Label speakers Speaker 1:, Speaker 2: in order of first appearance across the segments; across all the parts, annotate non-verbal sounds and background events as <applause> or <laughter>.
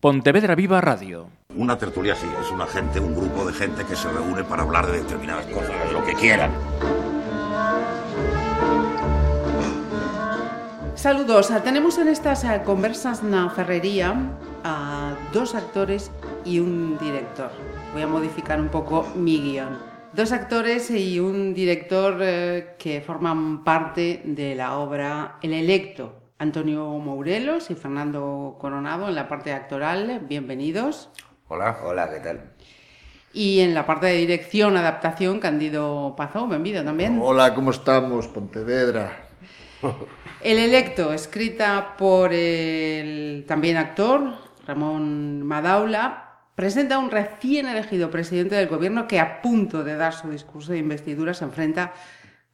Speaker 1: Pontevedra Viva Radio.
Speaker 2: Una tertulia sí, es una gente, un grupo de gente que se reúne para hablar de determinadas cosas, lo que quieran.
Speaker 3: Saludos, tenemos en estas eh, conversas na ferrería a dos actores y un director. Voy a modificar un poco mi guion. Dos actores y un director eh, que forman parte de la obra El Electo, Antonio Mourelos y Fernando Coronado en la parte actoral. Bienvenidos.
Speaker 4: Hola. Hola, ¿qué tal?
Speaker 3: Y en la parte de dirección, adaptación, Candido Pazó, bienvenido también.
Speaker 5: Hola, ¿cómo estamos, Pontevedra?
Speaker 3: El electo, escrita por el también actor Ramón Madaula, presenta a un recién elegido presidente del gobierno que a punto de dar su discurso de investidura se enfrenta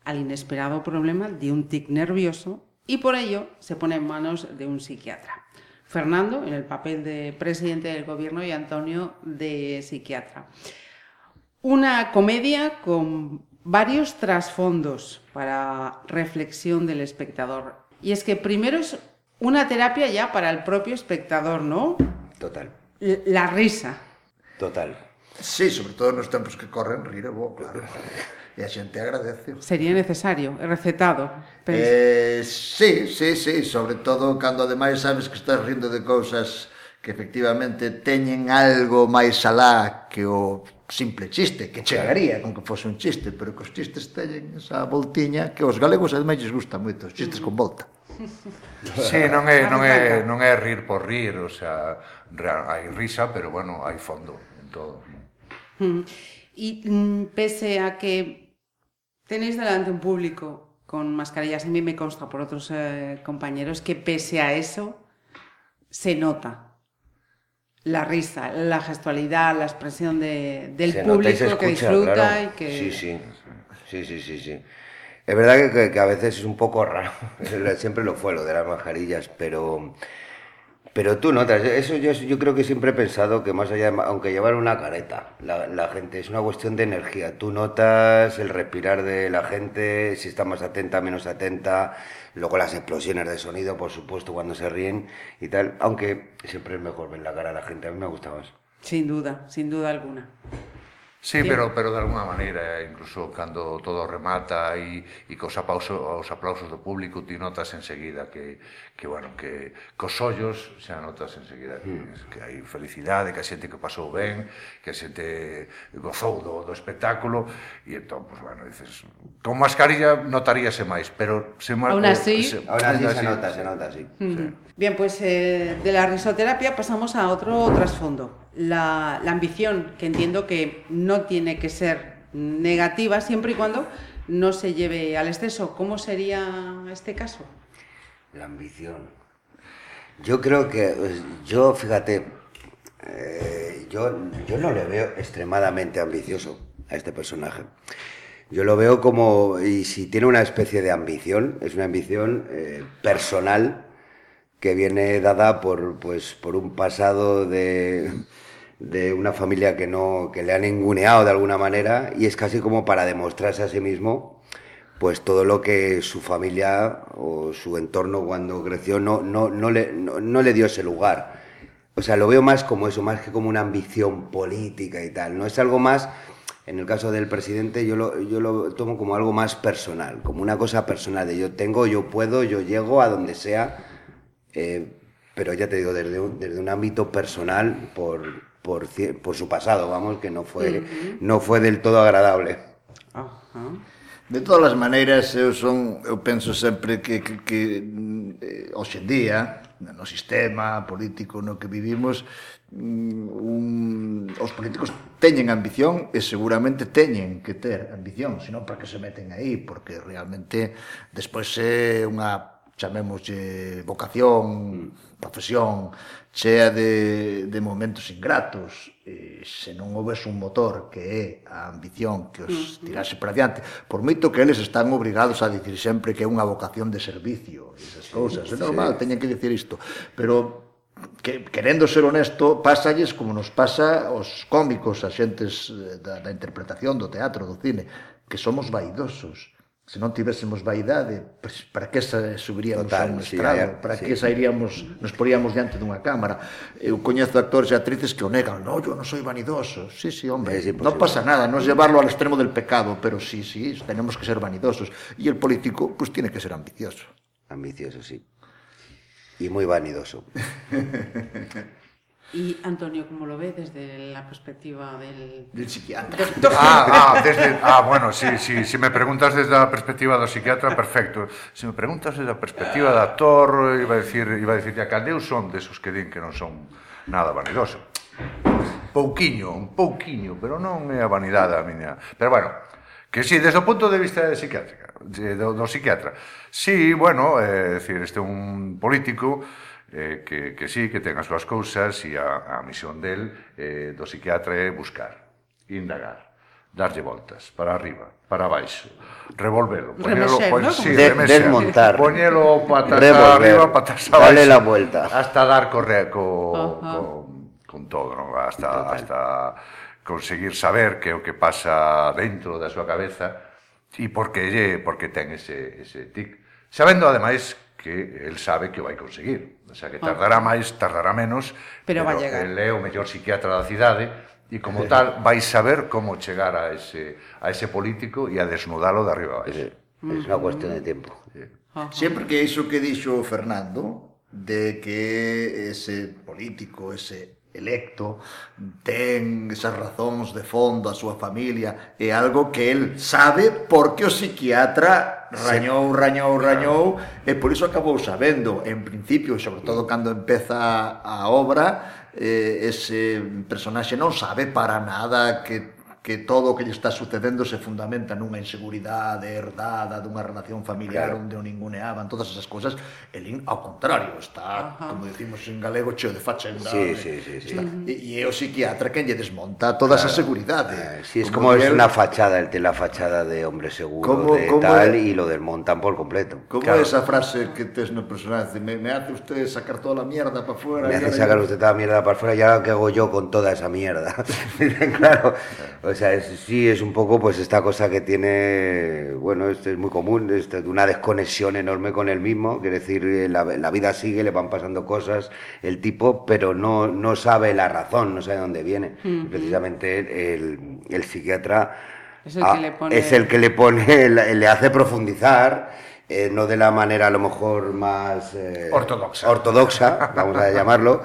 Speaker 3: al inesperado problema de un tic nervioso y por ello se pone en manos de un psiquiatra. Fernando en el papel de presidente del gobierno y Antonio de psiquiatra. Una comedia con varios trasfondos para reflexión del espectador. Y es que primero es una terapia ya para el propio espectador, ¿no?
Speaker 4: Total.
Speaker 3: La risa.
Speaker 4: Total.
Speaker 5: Sí, sobre todo nos tempos que corren, rir é bo, claro. e a xente agradece.
Speaker 3: Sería necesario, recetado.
Speaker 5: Eh, sí, sí, sí, sobre todo cando ademais sabes que estás rindo de cousas que efectivamente teñen algo máis alá que o simple chiste, que chegaría con que fose un chiste, pero que os chistes teñen esa voltiña que os galegos ademais lles gusta moito, os chistes con volta. <laughs>
Speaker 6: Sí, non é, non é, non é rir por rir, o sea, hai risa, pero bueno, hai fondo en todo.
Speaker 3: Mm. E mm, pese a que Tenéis delante un público con mascarillas, a mí me consta por otros eh, compañeros que pese a eso se nota la risa, la gestualidad, la expresión de, del
Speaker 4: se
Speaker 3: público
Speaker 4: escucha,
Speaker 3: que disfruta
Speaker 4: claro.
Speaker 3: y que...
Speaker 4: Sí, sí, sí, sí, sí, sí. Es verdad que, que, que a veces es un poco raro, <laughs> siempre lo fue lo de las mascarillas, pero Pero tú notas, eso yo, yo creo que siempre he pensado que más allá, aunque llevar una careta, la, la, gente, es una cuestión de energía. Tú notas el respirar de la gente, si está más atenta, menos atenta, luego las explosiones de sonido, por supuesto, cuando se ríen y tal, aunque siempre es mejor ver la cara de la gente, a mí me gusta más.
Speaker 3: Sin duda, sin duda alguna.
Speaker 6: Sí, sí, pero, pero de alguna maneira, incluso cando todo remata e, e cos aplausos os aplausos do público, ti notas enseguida que, que bueno, que cos ollos xa notas enseguida que, mm. que hai felicidade, que a xente que pasou ben, que a xente gozou do, do espectáculo, e entón, pues, bueno, dices, con mascarilla notaríase máis, pero
Speaker 3: se mar... Aún así,
Speaker 4: se, aún así, se nota, se nota, sí.
Speaker 3: Mm. sí. Bien, pues eh, de la risoterapia pasamos a outro trasfondo. La, ambición, que entiendo que no tiene que ser negativa siempre y cuando no se lleve al exceso. ¿Cómo sería este caso?
Speaker 4: La ambición. Yo creo que, pues, yo, fíjate, eh, yo, yo no le veo extremadamente ambicioso a este personaje. Yo lo veo como, y si tiene una especie de ambición, es una ambición eh, personal que viene dada por, pues, por un pasado de, de una familia que no que le han ninguneado de alguna manera y es casi como para demostrarse a sí mismo pues todo lo que su familia o su entorno cuando creció no, no, no, le, no, no le dio ese lugar. O sea, lo veo más como eso, más que como una ambición política y tal. No es algo más, en el caso del presidente, yo lo, yo lo tomo como algo más personal, como una cosa personal de yo tengo, yo puedo, yo llego a donde sea, eh, pero ya te digo, desde un, desde un ámbito personal, por, por, por su pasado, vamos, que no fue, uh -huh. no fue del todo agradable. Uh
Speaker 5: -huh. De todas as maneiras, eu son eu penso sempre que, que, que eh, hoxe en día, no sistema político no que vivimos, mm, un, os políticos teñen ambición e seguramente teñen que ter ambición, senón para que se meten aí, porque realmente despois é unha chamémoslle vocación, mm. profesión, chea de, de momentos ingratos, e se non houbes un motor que é a ambición que os tirase para diante, por moito que eles están obrigados a dicir sempre que é unha vocación de servicio, esas cousas, é normal, teñen que dicir isto, pero que, querendo ser honesto, pásalles como nos pasa aos cómicos, a xentes eh, da, da interpretación, do teatro, do cine, que somos vaidosos se non tivésemos vaidade, pues, para que sa, subiríamos
Speaker 4: Total,
Speaker 5: a un estrado,
Speaker 4: sí, eh,
Speaker 5: para
Speaker 4: sí.
Speaker 5: que sairíamos, nos poríamos diante dunha cámara. Eu coñezo actores e actrices que o negan, no, yo non soy vanidoso. Sí, sí, hombre,
Speaker 4: es non
Speaker 5: pasa nada, non es llevarlo al extremo del pecado, pero sí, sí, tenemos que ser vanidosos. Y el político, pues tiene que ser ambicioso.
Speaker 4: Ambicioso, sí. Y muy vanidoso. <laughs>
Speaker 3: Y Antonio, ¿cómo lo ve desde la perspectiva del,
Speaker 5: del psiquiatra?
Speaker 6: Ah, ah, desde, ah, bueno, sí, sí, si me preguntas desde a perspectiva do psiquiatra, perfecto. Se me preguntas desde a perspectiva da actor, iba a decir, iba a decir, a caldeu son desos que din que non son nada vanidoso. Pouquiño, un pouquiño, pero non é a vanidade a miña. Pero bueno, que sí, desde o punto de vista de psiquiátrica, de, do, do psiquiatra. Sí, bueno, é decir, este é un político eh, que, que sí, que ten as súas cousas e a, a misión del eh, do psiquiatra é buscar, indagar, darlle voltas, para arriba, para baixo, revolvelo, poñelo,
Speaker 3: remexer,
Speaker 6: poñelo,
Speaker 3: ¿no?
Speaker 6: sí,
Speaker 4: De,
Speaker 6: remexer,
Speaker 4: desmontar,
Speaker 6: poñelo patas
Speaker 4: revolver,
Speaker 6: arriba, patas abaixo,
Speaker 4: dale la vuelta,
Speaker 6: hasta dar corre, co,
Speaker 3: uh -huh.
Speaker 6: con, con todo, ¿no? hasta, Total. hasta conseguir saber que é o que pasa dentro da súa cabeza e porque lle, porque ten ese, ese tic. Sabendo, ademais, que el sabe que o vai conseguir. O sea, que ah. tardará máis, tardará menos,
Speaker 3: pero, pero vai llegar.
Speaker 6: el é o mellor psiquiatra da cidade e como tal vai saber como chegar a ese, a ese político e a desnudalo de arriba
Speaker 4: Es É unha cuestión de tempo.
Speaker 5: Sempre que iso que dixo Fernando, de que ese político, ese electo ten esas razóns de fondo a súa familia é algo que el sabe porque o psiquiatra rañou, rañou, rañou e por iso acabou sabendo. En principio, sobre todo cando empeza a obra eh, ese personaxe non sabe para nada que que todo o que lle está sucedendo se fundamenta nunha inseguridade herdada dunha relación familiar
Speaker 4: claro.
Speaker 5: onde o ninguneaban todas esas cosas, el ao contrario, está,
Speaker 3: Ajá.
Speaker 5: como decimos en galego, cheo de fachenda.
Speaker 4: Sí,
Speaker 5: eh,
Speaker 4: sí, sí, sí.
Speaker 5: Está, uh -huh. E é o psiquiatra quen lle desmonta todas claro. as seguridades.
Speaker 4: Eh, ah, sí, es como, como
Speaker 5: es el...
Speaker 4: una fachada, el de la fachada de hombre seguro,
Speaker 5: ¿cómo,
Speaker 4: de
Speaker 5: ¿cómo
Speaker 4: tal,
Speaker 5: e
Speaker 4: y lo desmontan por completo.
Speaker 5: Como
Speaker 6: claro.
Speaker 5: esa frase que tes no personaje, me, me hace usted sacar toda la mierda para fuera.
Speaker 4: Me hace sacar usted toda la mierda para fuera, y ahora que hago yo con toda esa mierda. <laughs> claro, o sea, es- sí es un poco pues esta cosa que tiene, bueno, esto es muy común, esto de una desconexión enorme con él mismo, quiere decir, eh, la, la vida sigue, le van pasando cosas, el tipo, pero no, no sabe la razón, no sabe dónde viene. Precisamente el, el psiquiatra
Speaker 3: Es el
Speaker 4: ah,
Speaker 3: que le pone-
Speaker 4: es el que le pone, <laughs> le le hace profundizar, eh, no de la manera a lo mejor más eh,
Speaker 6: Ortodoxa.
Speaker 4: ortodoxa, vamos a llamarlo,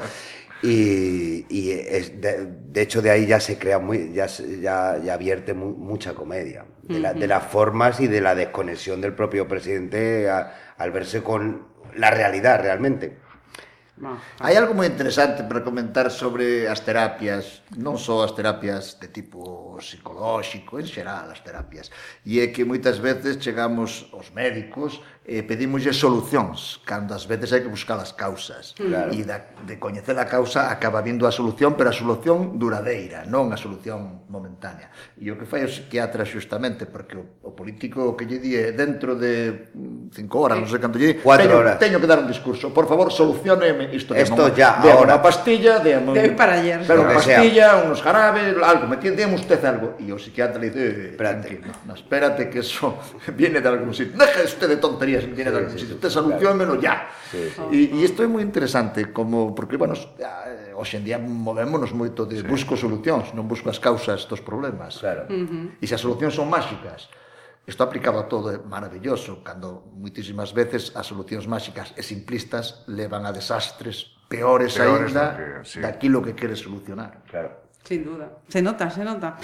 Speaker 4: y, y es de, de hecho, de ahí ya se crea muy, ya, ya, ya vierte mu mucha comedia. De, uh -huh. la, de, las formas y de la desconexión del propio presidente a, al verse con la realidad realmente.
Speaker 3: No.
Speaker 5: Hai algo moi interesante para comentar sobre as terapias, non só as terapias de tipo psicolóxico, en xeral as terapias. E é que moitas veces chegamos aos médicos eh, pedimoslle solucións, cando ás veces hai que buscar as causas.
Speaker 4: Claro.
Speaker 5: E da, de coñecer a causa acaba vindo a solución, pero a solución duradeira, non a solución momentánea. E o que fai o psiquiatra xustamente, porque o, o político que lle di dentro de mm, cinco horas, sí. non sei canto lle di, teño,
Speaker 4: horas.
Speaker 5: teño que dar un discurso, por favor, solucioneme isto.
Speaker 4: Esto ya,
Speaker 5: de
Speaker 4: ahora.
Speaker 5: Unha pastilla, de, un,
Speaker 3: de para ayer.
Speaker 5: Pero unha
Speaker 4: pastilla, sea.
Speaker 5: unos jarabes, algo, me tiene usted algo. E o psiquiatra le dice, eh,
Speaker 4: espérate.
Speaker 5: No, no, espérate que eso <laughs> viene de algún sitio. deje usted de tonterías viene, viene
Speaker 4: a
Speaker 5: dar
Speaker 4: sí,
Speaker 5: usted
Speaker 4: se
Speaker 5: anunció, menos
Speaker 4: Sí,
Speaker 5: E, e isto é moi interesante, como porque, bueno, eh, hoxe en día movémonos moito de busco solucións, non busco as causas dos problemas.
Speaker 4: Claro. Uh -huh.
Speaker 5: E se as solucións son máxicas, Isto aplicaba todo, é maravilloso, cando moitísimas veces as solucións máxicas e simplistas levan a desastres peores,
Speaker 6: peores
Speaker 5: aínda
Speaker 6: que, sí.
Speaker 5: daquilo que queres solucionar.
Speaker 4: Claro.
Speaker 3: Sin duda. Se nota, se nota.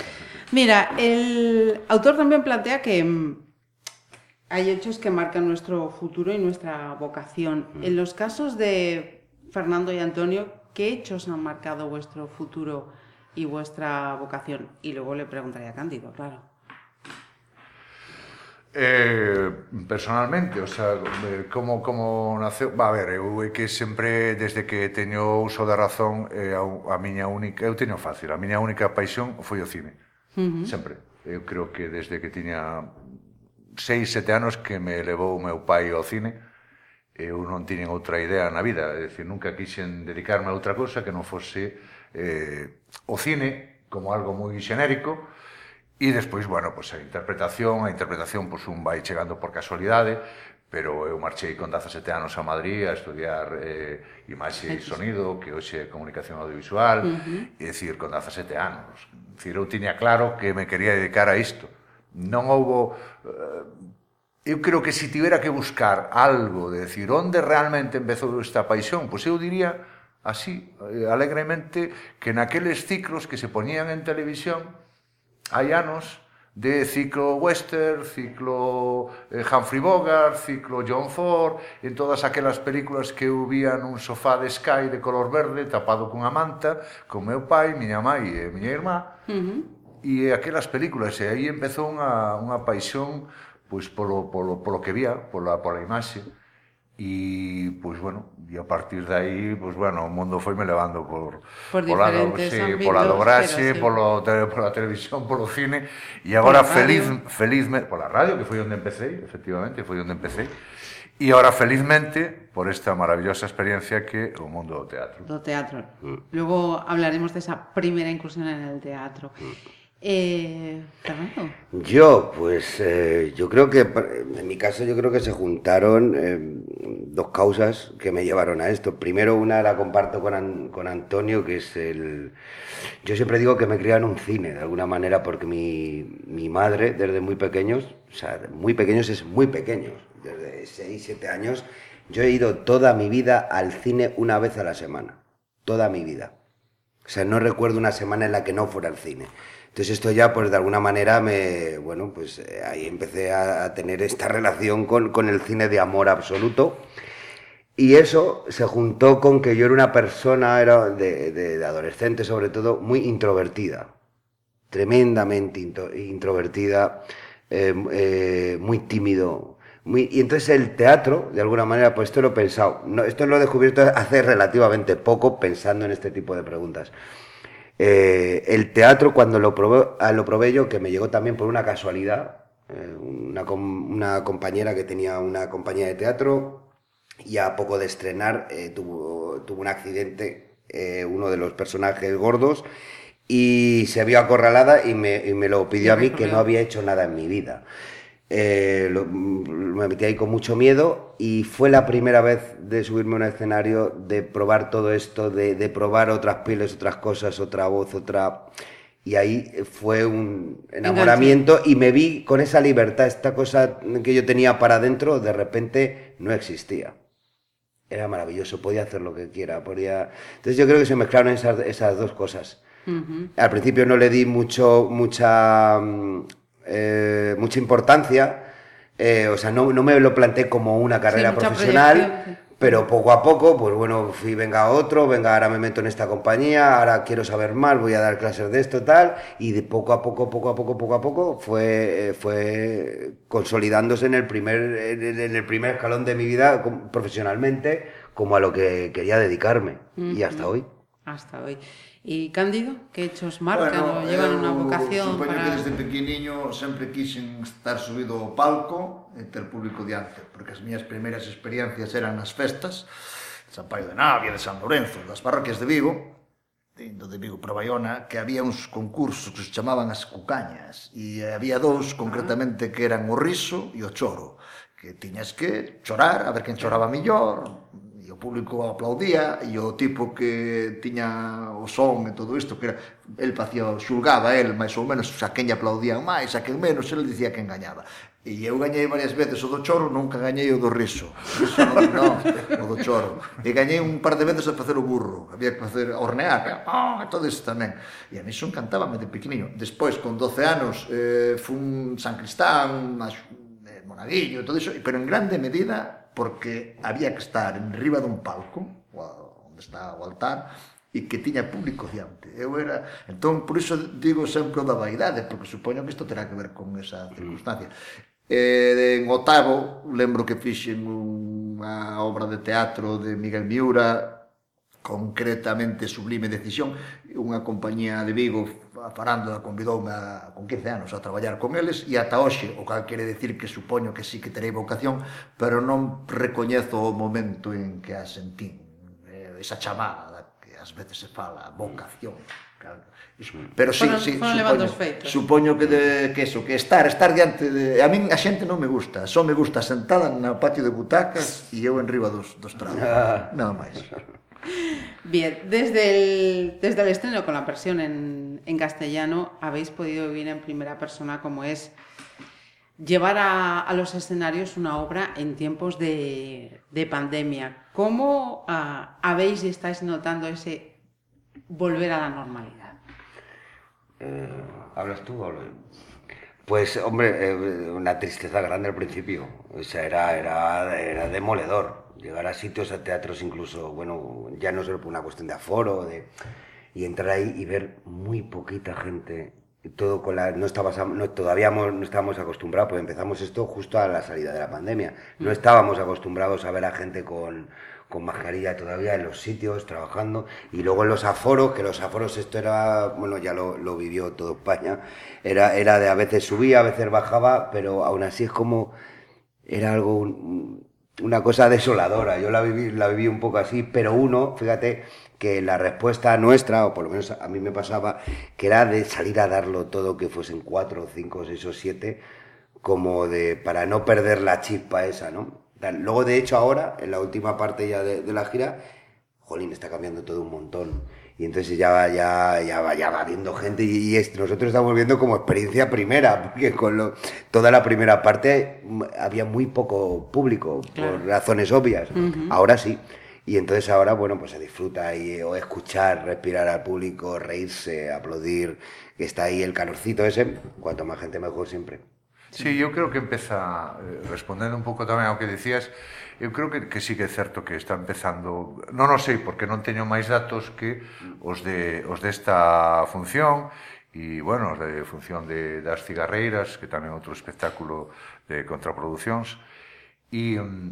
Speaker 3: Mira, el autor tamén plantea que mm, hay hechos que marcan nuestro futuro y nuestra vocación. Mm. En los casos de Fernando y Antonio, ¿qué hechos han marcado vuestro futuro y vuestra vocación? Y luego le preguntaría a Cándido, claro.
Speaker 6: Eh, personalmente, o sea, como, como naceu... Va, a ver, eh, eu é que sempre, desde que teño uso da razón, eh, a, a miña única... Eu teño fácil, a miña única paixón foi o cine. Uh -huh. Sempre. Eu creo que desde que tiña seis, sete anos que me levou o meu pai ao cine, eu non tiñen outra idea na vida, é dicir, nunca quixen dedicarme a outra cosa que non fose eh, o cine como algo moi xenérico, e despois, bueno, pois a interpretación, a interpretación pois un vai chegando por casualidade, pero eu marchei con 17 anos a Madrid a estudiar eh, imaxe e sonido, que hoxe é comunicación audiovisual, uh -huh. e dicir, con 17 anos. Dicir, eu tiña claro que me quería dedicar a isto. Non houbo... Eh, eu creo que se tivera que buscar algo de decir onde realmente empezou esta paixón, pois eu diría así, eh, alegremente, que naqueles ciclos que se poñían en televisión hai anos de ciclo western, ciclo eh, Humphrey Bogart, ciclo John Ford, en todas aquelas películas que eu vía nun sofá de Sky de color verde tapado cunha manta, con meu pai, miña mãe e miña irmá, uh -huh e aquelas películas, e aí empezou unha, unha paixón pois polo, polo, polo que vía, pola, pola imaxe, e, pois, bueno, e a partir de aí, pois, bueno, o mundo foi me levando por,
Speaker 3: por, por
Speaker 6: lado,
Speaker 3: sí,
Speaker 6: ámbitos, pola dobraxe, sí. polo, te, pola televisión, <laughs> polo cine, e agora pola feliz, felizme, pola radio, que foi onde empecé, efectivamente, foi onde empecé, E agora felizmente, por esta maravillosa experiencia que o mundo do teatro.
Speaker 3: Do teatro. Mm. Logo hablaremos desa primeira incursión en el teatro. Mm. Eh.
Speaker 4: Yo, pues eh, yo creo que, en mi caso, yo creo que se juntaron eh, dos causas que me llevaron a esto. Primero, una la comparto con, An con Antonio, que es el... Yo siempre digo que me crié en un cine, de alguna manera, porque mi, mi madre, desde muy pequeños, o sea, muy pequeños es muy pequeños, desde 6, 7 años, yo he ido toda mi vida al cine una vez a la semana. Toda mi vida. O sea, no recuerdo una semana en la que no fuera al cine. Entonces esto ya, pues de alguna manera, me, bueno, pues eh, ahí empecé a, tener esta relación con, con, el cine de amor absoluto. Y eso se juntó con que yo era una persona, era de, de, adolescente sobre todo, muy introvertida, tremendamente introvertida, eh, eh, muy tímido. Muy, y entonces el teatro, de alguna manera, pues esto lo he pensado, esto lo he descubierto hace relativamente poco pensando en este tipo de preguntas. Eh, el teatro, cuando lo probé, ah, lo probé yo, que me llegó también por una casualidad, eh, una, una, compañera que tenía una compañía de teatro y a poco de estrenar eh, tuvo, tuvo, un accidente, uno de los personajes gordos, y se vio acorralada y me, y me lo pidió a mí que no había hecho nada en mi vida. Eh, lo, me metí ahí con mucho miedo y fue la primera vez de subirme a un escenario, de probar todo esto, de, de, probar otras pieles, otras cosas, otra voz, otra... Y ahí fue un enamoramiento y me vi con esa libertad, esta cosa que yo tenía para adentro, de repente no existía. Era maravilloso, podía hacer lo que quiera, podía... Entonces yo creo que se mezclaron esas, esas dos cosas. Uh -huh. Al principio no le di mucho, mucha mm, eh, mucha importancia. Eh, o sea, no, no, me lo planteé como una carrera sí, profesional, pero poco a poco, pues bueno, fui, venga otro, venga, ahora me meto en esta compañía, ahora quiero saber más, voy a dar clases de esto, tal, y de poco a poco, poco a poco, poco a poco, fue, eh, fue consolidándose en el, primer, en el primer escalón de mi vida profesionalmente, como a lo que quería dedicarme, uh -huh. y hasta hoy.
Speaker 3: hasta hoy. E Cándido, que hechos marcan bueno, ou llevan unha vocación
Speaker 5: para... que desde pequeniño sempre quixen estar subido ao palco e ter público diante, porque as miñas primeiras experiencias eran nas festas, de San Paio de Navia, de San Lorenzo, das parroquias de Vigo, indo de Vigo para Bayona, que había uns concursos que se chamaban as cucañas, e había dous concretamente que eran o riso e o choro, que tiñas que chorar, a ver quen choraba millor, o público aplaudía e o tipo que tiña o son e todo isto que era, el facía, xulgaba el máis ou menos a quen aplaudían máis, a quen menos el dicía que engañaba. E eu gañei varias veces o do choro nunca gañei o do riso. Riso non, non, <laughs> o do choro e gañei un par de veces a facer o burro había que facer hornear oh, todo isto tamén. E a mí son cantaba de pequeniño. Despois con 12 anos eh, fun San Cristán as, eh, Monaguillo todo iso pero en grande medida porque había que estar en riba dun palco, onde está o altar, e que tiña público diante. Eu era, entón por iso digo sempre da vaidade, porque supoño que isto terá que ver con esa mm. circunstancia. E, en Otavo, lembro que fixen unha obra de teatro de Miguel Miura, concretamente Sublime Decisión, unha compañía de Vigo a farándula convidoume a, con 15 anos a traballar con eles e ata hoxe, o cal quere decir que supoño que sí que terei vocación, pero non recoñezo o momento en que a sentín, esa chamada da que ás veces se fala, vocación. Claro. Mm. Pero sí,
Speaker 3: foron,
Speaker 5: sí,
Speaker 3: foron
Speaker 5: supoño, supoño que, de, que eso, que estar, estar diante de... A min a xente non me gusta, só me gusta sentada na patio de butacas e eu en riba dos, dos tragos. Ah. Nada máis. <laughs>
Speaker 3: Bien, desde el, desde el estreno con la versión en, en castellano habéis podido vivir en primera persona como es llevar a, los escenarios una obra en tiempos de, de pandemia. ¿Cómo ah, habéis y estáis notando ese volver a la normalidad?
Speaker 4: Eh, ¿Hablas tú o? Pues, hombre, eh, una tristeza grande al principio. O sea, era, era, era demoledor. Llegar a sitios, a teatros incluso, bueno, ya no solo por una cuestión de aforo, de, y entrar ahí y ver muy poquita gente. Todo con la, no estabas, no, todavía no estábamos acostumbrados, pues empezamos esto justo a la salida de la pandemia. No estábamos acostumbrados a ver a gente con, con mascarilla todavía en los sitios, trabajando, y luego en los aforos, que los aforos esto era, bueno, ya lo, lo vivió todo España, era, era de a veces subía, a veces bajaba, pero aún así es como, era algo, un- una cosa desoladora, yo la viví, la viví un poco así, pero uno, fíjate, que la respuesta nuestra, o por lo menos a mí me pasaba, que era de salir a darlo todo, que fuesen cuatro, cinco, seis o siete, como de para no perder la chispa esa, ¿no? Luego, de hecho, ahora, en la última parte ya de, de la gira, jolín, está cambiando todo un montón. Y entonces ya va, ya, ya va, ya va viendo gente y, y es- nosotros estamos viendo como experiencia primera, porque con lo- toda la primera parte mm, había muy poco público,
Speaker 3: Claro.
Speaker 4: por razones obvias. Ahora sí. Y entonces ahora, bueno, pues se disfruta y, o escuchar, respirar al público, reírse, aplaudir, que está ahí el calorcito ese, cuanto más gente mejor siempre.
Speaker 6: Sí, eu creo que empeza, eh, respondendo un pouco tamén ao que dicías, Eu creo que, que sí que é certo que está empezando, non o sei porque non teño máis datos que os de os desta función e bueno, os de función de das cigarreiras, que tamén outro espectáculo de contraproduccións e mm,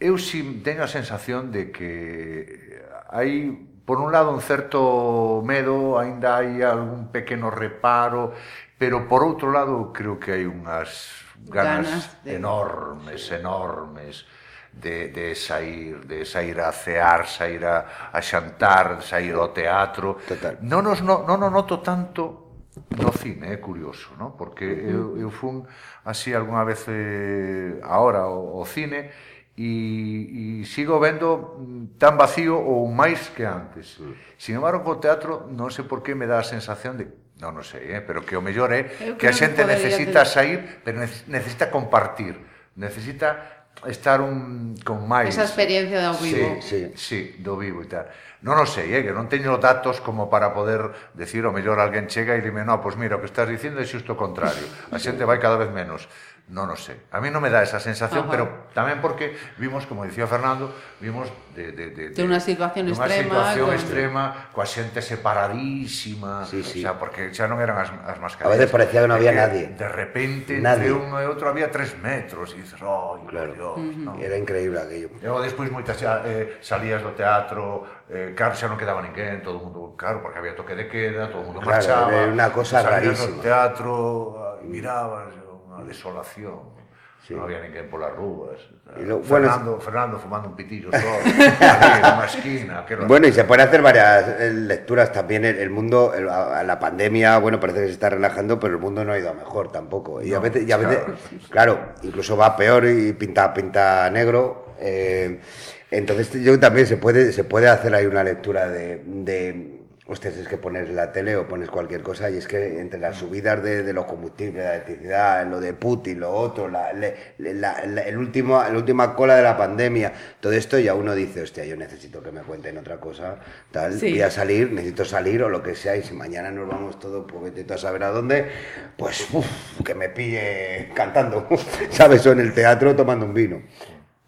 Speaker 6: eu si teño a sensación de que hai por un lado un certo medo, aínda hai algún pequeno reparo, pero por outro lado creo que hai unhas ganas,
Speaker 3: ganas de...
Speaker 6: enormes, enormes de, de sair, de sair a cear, sair a, a xantar, sair ao teatro.
Speaker 4: Total.
Speaker 6: Non, nos, non, non o noto tanto no cine, é curioso, no? porque eu, eu fun así algunha vez eh, ahora ao, ao cine e, e sigo vendo tan vacío ou máis que antes. Sin embargo, co teatro non sei por que me dá a sensación de non o sei, eh? pero que o mellor é que a xente necesita
Speaker 3: ter...
Speaker 6: sair, pero necesita compartir, necesita estar un con máis
Speaker 3: esa experiencia do vivo.
Speaker 6: Sí, sí, sí, do vivo e tal. Non o sei, eh, que non teño datos como para poder decir o mellor alguén chega e dime, "No, pois pues mira, o que estás dicindo é xusto o contrario. A xente vai cada vez menos." non o sei. A mí non me dá esa sensación,
Speaker 3: Ajá.
Speaker 6: pero tamén porque vimos, como dicía Fernando, vimos de, de, de,
Speaker 3: de, de unha situación
Speaker 6: de unha
Speaker 3: extrema,
Speaker 6: situación
Speaker 3: con...
Speaker 6: extrema coa xente separadísima,
Speaker 4: sí, sí.
Speaker 6: O sea, porque xa non eran as, as mascarillas.
Speaker 4: A veces parecía que
Speaker 6: non
Speaker 4: había nadie.
Speaker 6: De repente,
Speaker 4: nadie.
Speaker 6: entre un e outro había tres metros, e dices, oh,
Speaker 4: claro.
Speaker 6: Dios, uh -huh. no.
Speaker 4: Era increíble aquello.
Speaker 6: E logo despois moitas xa, eh, salías do teatro, eh, claro, xa non quedaba ninguén, todo o mundo, claro, porque había toque de queda, todo o mundo
Speaker 4: claro,
Speaker 6: marchaba.
Speaker 4: Claro, era unha cosa rarísima.
Speaker 6: Salías do teatro, ah, mirabas, desolación. Non había ninguén polas rúas.
Speaker 4: Lo- bueno,
Speaker 6: Fernando, Fernando fumando un pitillo <laughs> esquina. Que era-
Speaker 4: Bueno, y se pueden hacer varias eh, lecturas también. El, el mundo, el- la pandemia, bueno, parece que se está relajando, pero el mundo no ha ido a mejor tampoco. Y a
Speaker 6: No,
Speaker 4: veces, y a veces
Speaker 6: claro.
Speaker 4: claro, incluso va peor y pinta, pinta negro. eh, entonces yo también se puede, se puede hacer ahí una lectura de, de Hostias, es que pones la tele o pones cualquier cosa y es que entre las subidas de, de los combustibles, la electricidad, lo de Putin, lo otro, la, le- la- la- el último, la última cola de la pandemia, todo esto ya uno dice, hostia, yo necesito que me cuenten otra cosa, tal,
Speaker 3: Sí.
Speaker 4: voy a salir, necesito salir o lo que sea y si mañana nos vamos todos, porque te a saber a dónde, pues uf, que me pille cantando, <laughs> ¿sabes? O en el teatro tomando un vino.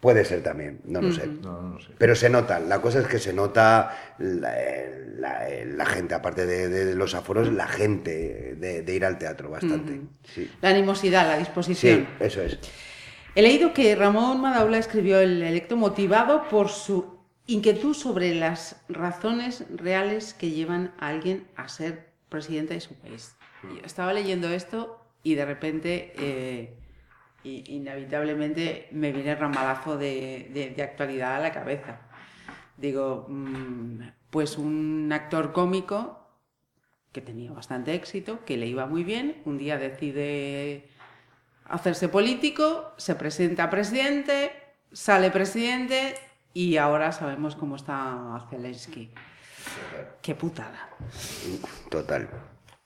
Speaker 4: Puede ser también, no lo sé.
Speaker 6: No.
Speaker 4: Pero se nota, la cosa es que se nota la, eh, la- eh, la gente, aparte de, de los aforos, la gente de, de ir al teatro bastante. sí.
Speaker 3: La animosidad, la disposición.
Speaker 4: sí, eso es.
Speaker 3: He leído que Ramón Madaula escribió el electo motivado por su inquietud sobre las razones reales que llevan a alguien a ser presidente de su país. Yo estaba leyendo esto y de repente, eh, i- inevitablemente, me viene el ramalazo de, de- actualidad a la cabeza. Digo, mm, pues un actor cómico que tenía bastante éxito, que le iba muy bien, un día decide hacerse político, se presenta presidente, sale presidente y ahora sabemos cómo está Zelensky. Qué putada.
Speaker 4: Total.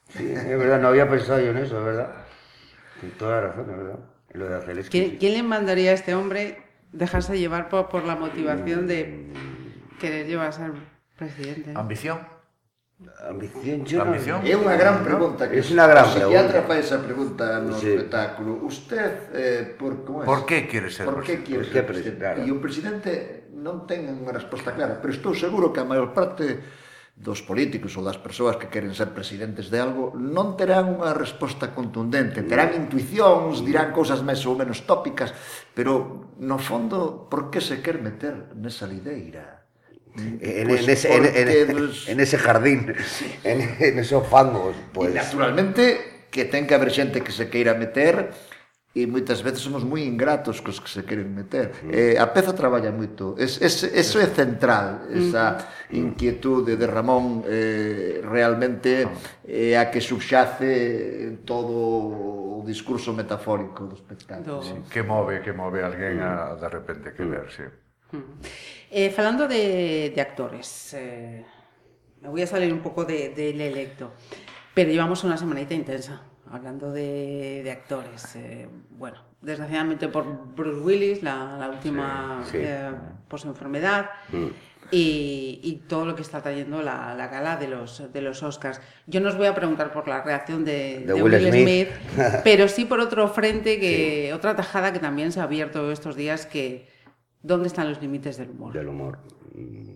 Speaker 4: Sí, es verdad, no había pensado yo en eso, es verdad. Tienes toda la razón, verdad. Lo de aquel
Speaker 3: es ¿Quién le mandaría a este hombre dejarse llevar por, por la motivación de querer llevar a ser presidente?
Speaker 6: Ambición.
Speaker 4: Ambición, yo
Speaker 6: Ambición? No...
Speaker 5: É unha gran pregunta que
Speaker 4: Es una gran pregunta.
Speaker 5: O psiquiatra fai esa pregunta no
Speaker 4: sí.
Speaker 5: espectáculo. Usted eh, por como es?
Speaker 6: Por qué quiere ser?
Speaker 5: Por
Speaker 6: presidente?
Speaker 5: quiere ser? Presidente?
Speaker 4: Claro.
Speaker 5: E o presidente non ten unha resposta clara, pero estou seguro que a maior parte dos políticos ou das persoas que queren ser presidentes de algo non terán unha resposta contundente, terán mm. intuicións, dirán cousas máis ou menos tópicas, pero no fondo por que se quer meter nesa lideira? Mm.
Speaker 4: Eh, en,
Speaker 5: pues
Speaker 4: en, pois ese, en, en,
Speaker 5: los...
Speaker 4: en ese jardín, en, en esos fangos.
Speaker 5: Pues. Y naturalmente que ten que haber xente que se queira meter, e moitas veces somos moi ingratos cos que se queren meter. Mm. Eh, a peza traballa moito. Es, es, eso é central, esa mm. inquietude de Ramón eh, realmente é eh, a que subxace todo o discurso metafórico do espectáculo.
Speaker 3: Do...
Speaker 6: Sí, que move, que move alguén a, de repente que mm. ver, sí. Mm.
Speaker 3: Eh, falando de, de actores, eh, me voy a salir un pouco de, del de electo, pero llevamos unha semanita intensa hablando de, de actores, eh, bueno, desgraciadamente por Bruce Willis, la, la última
Speaker 4: sí, sí.
Speaker 3: eh, posenfermedad, mm. y, y, todo lo que está trayendo la, la, gala de los, de los Oscars. Yo no os voy a preguntar por la reacción de,
Speaker 4: de,
Speaker 3: de
Speaker 4: Will,
Speaker 3: Will
Speaker 4: Smith.
Speaker 3: Smith, <laughs> pero sí por otro frente, que sí. otra tajada que también se ha abierto estos días, que ¿dónde están los límites del humor?
Speaker 4: Del humor. Mm.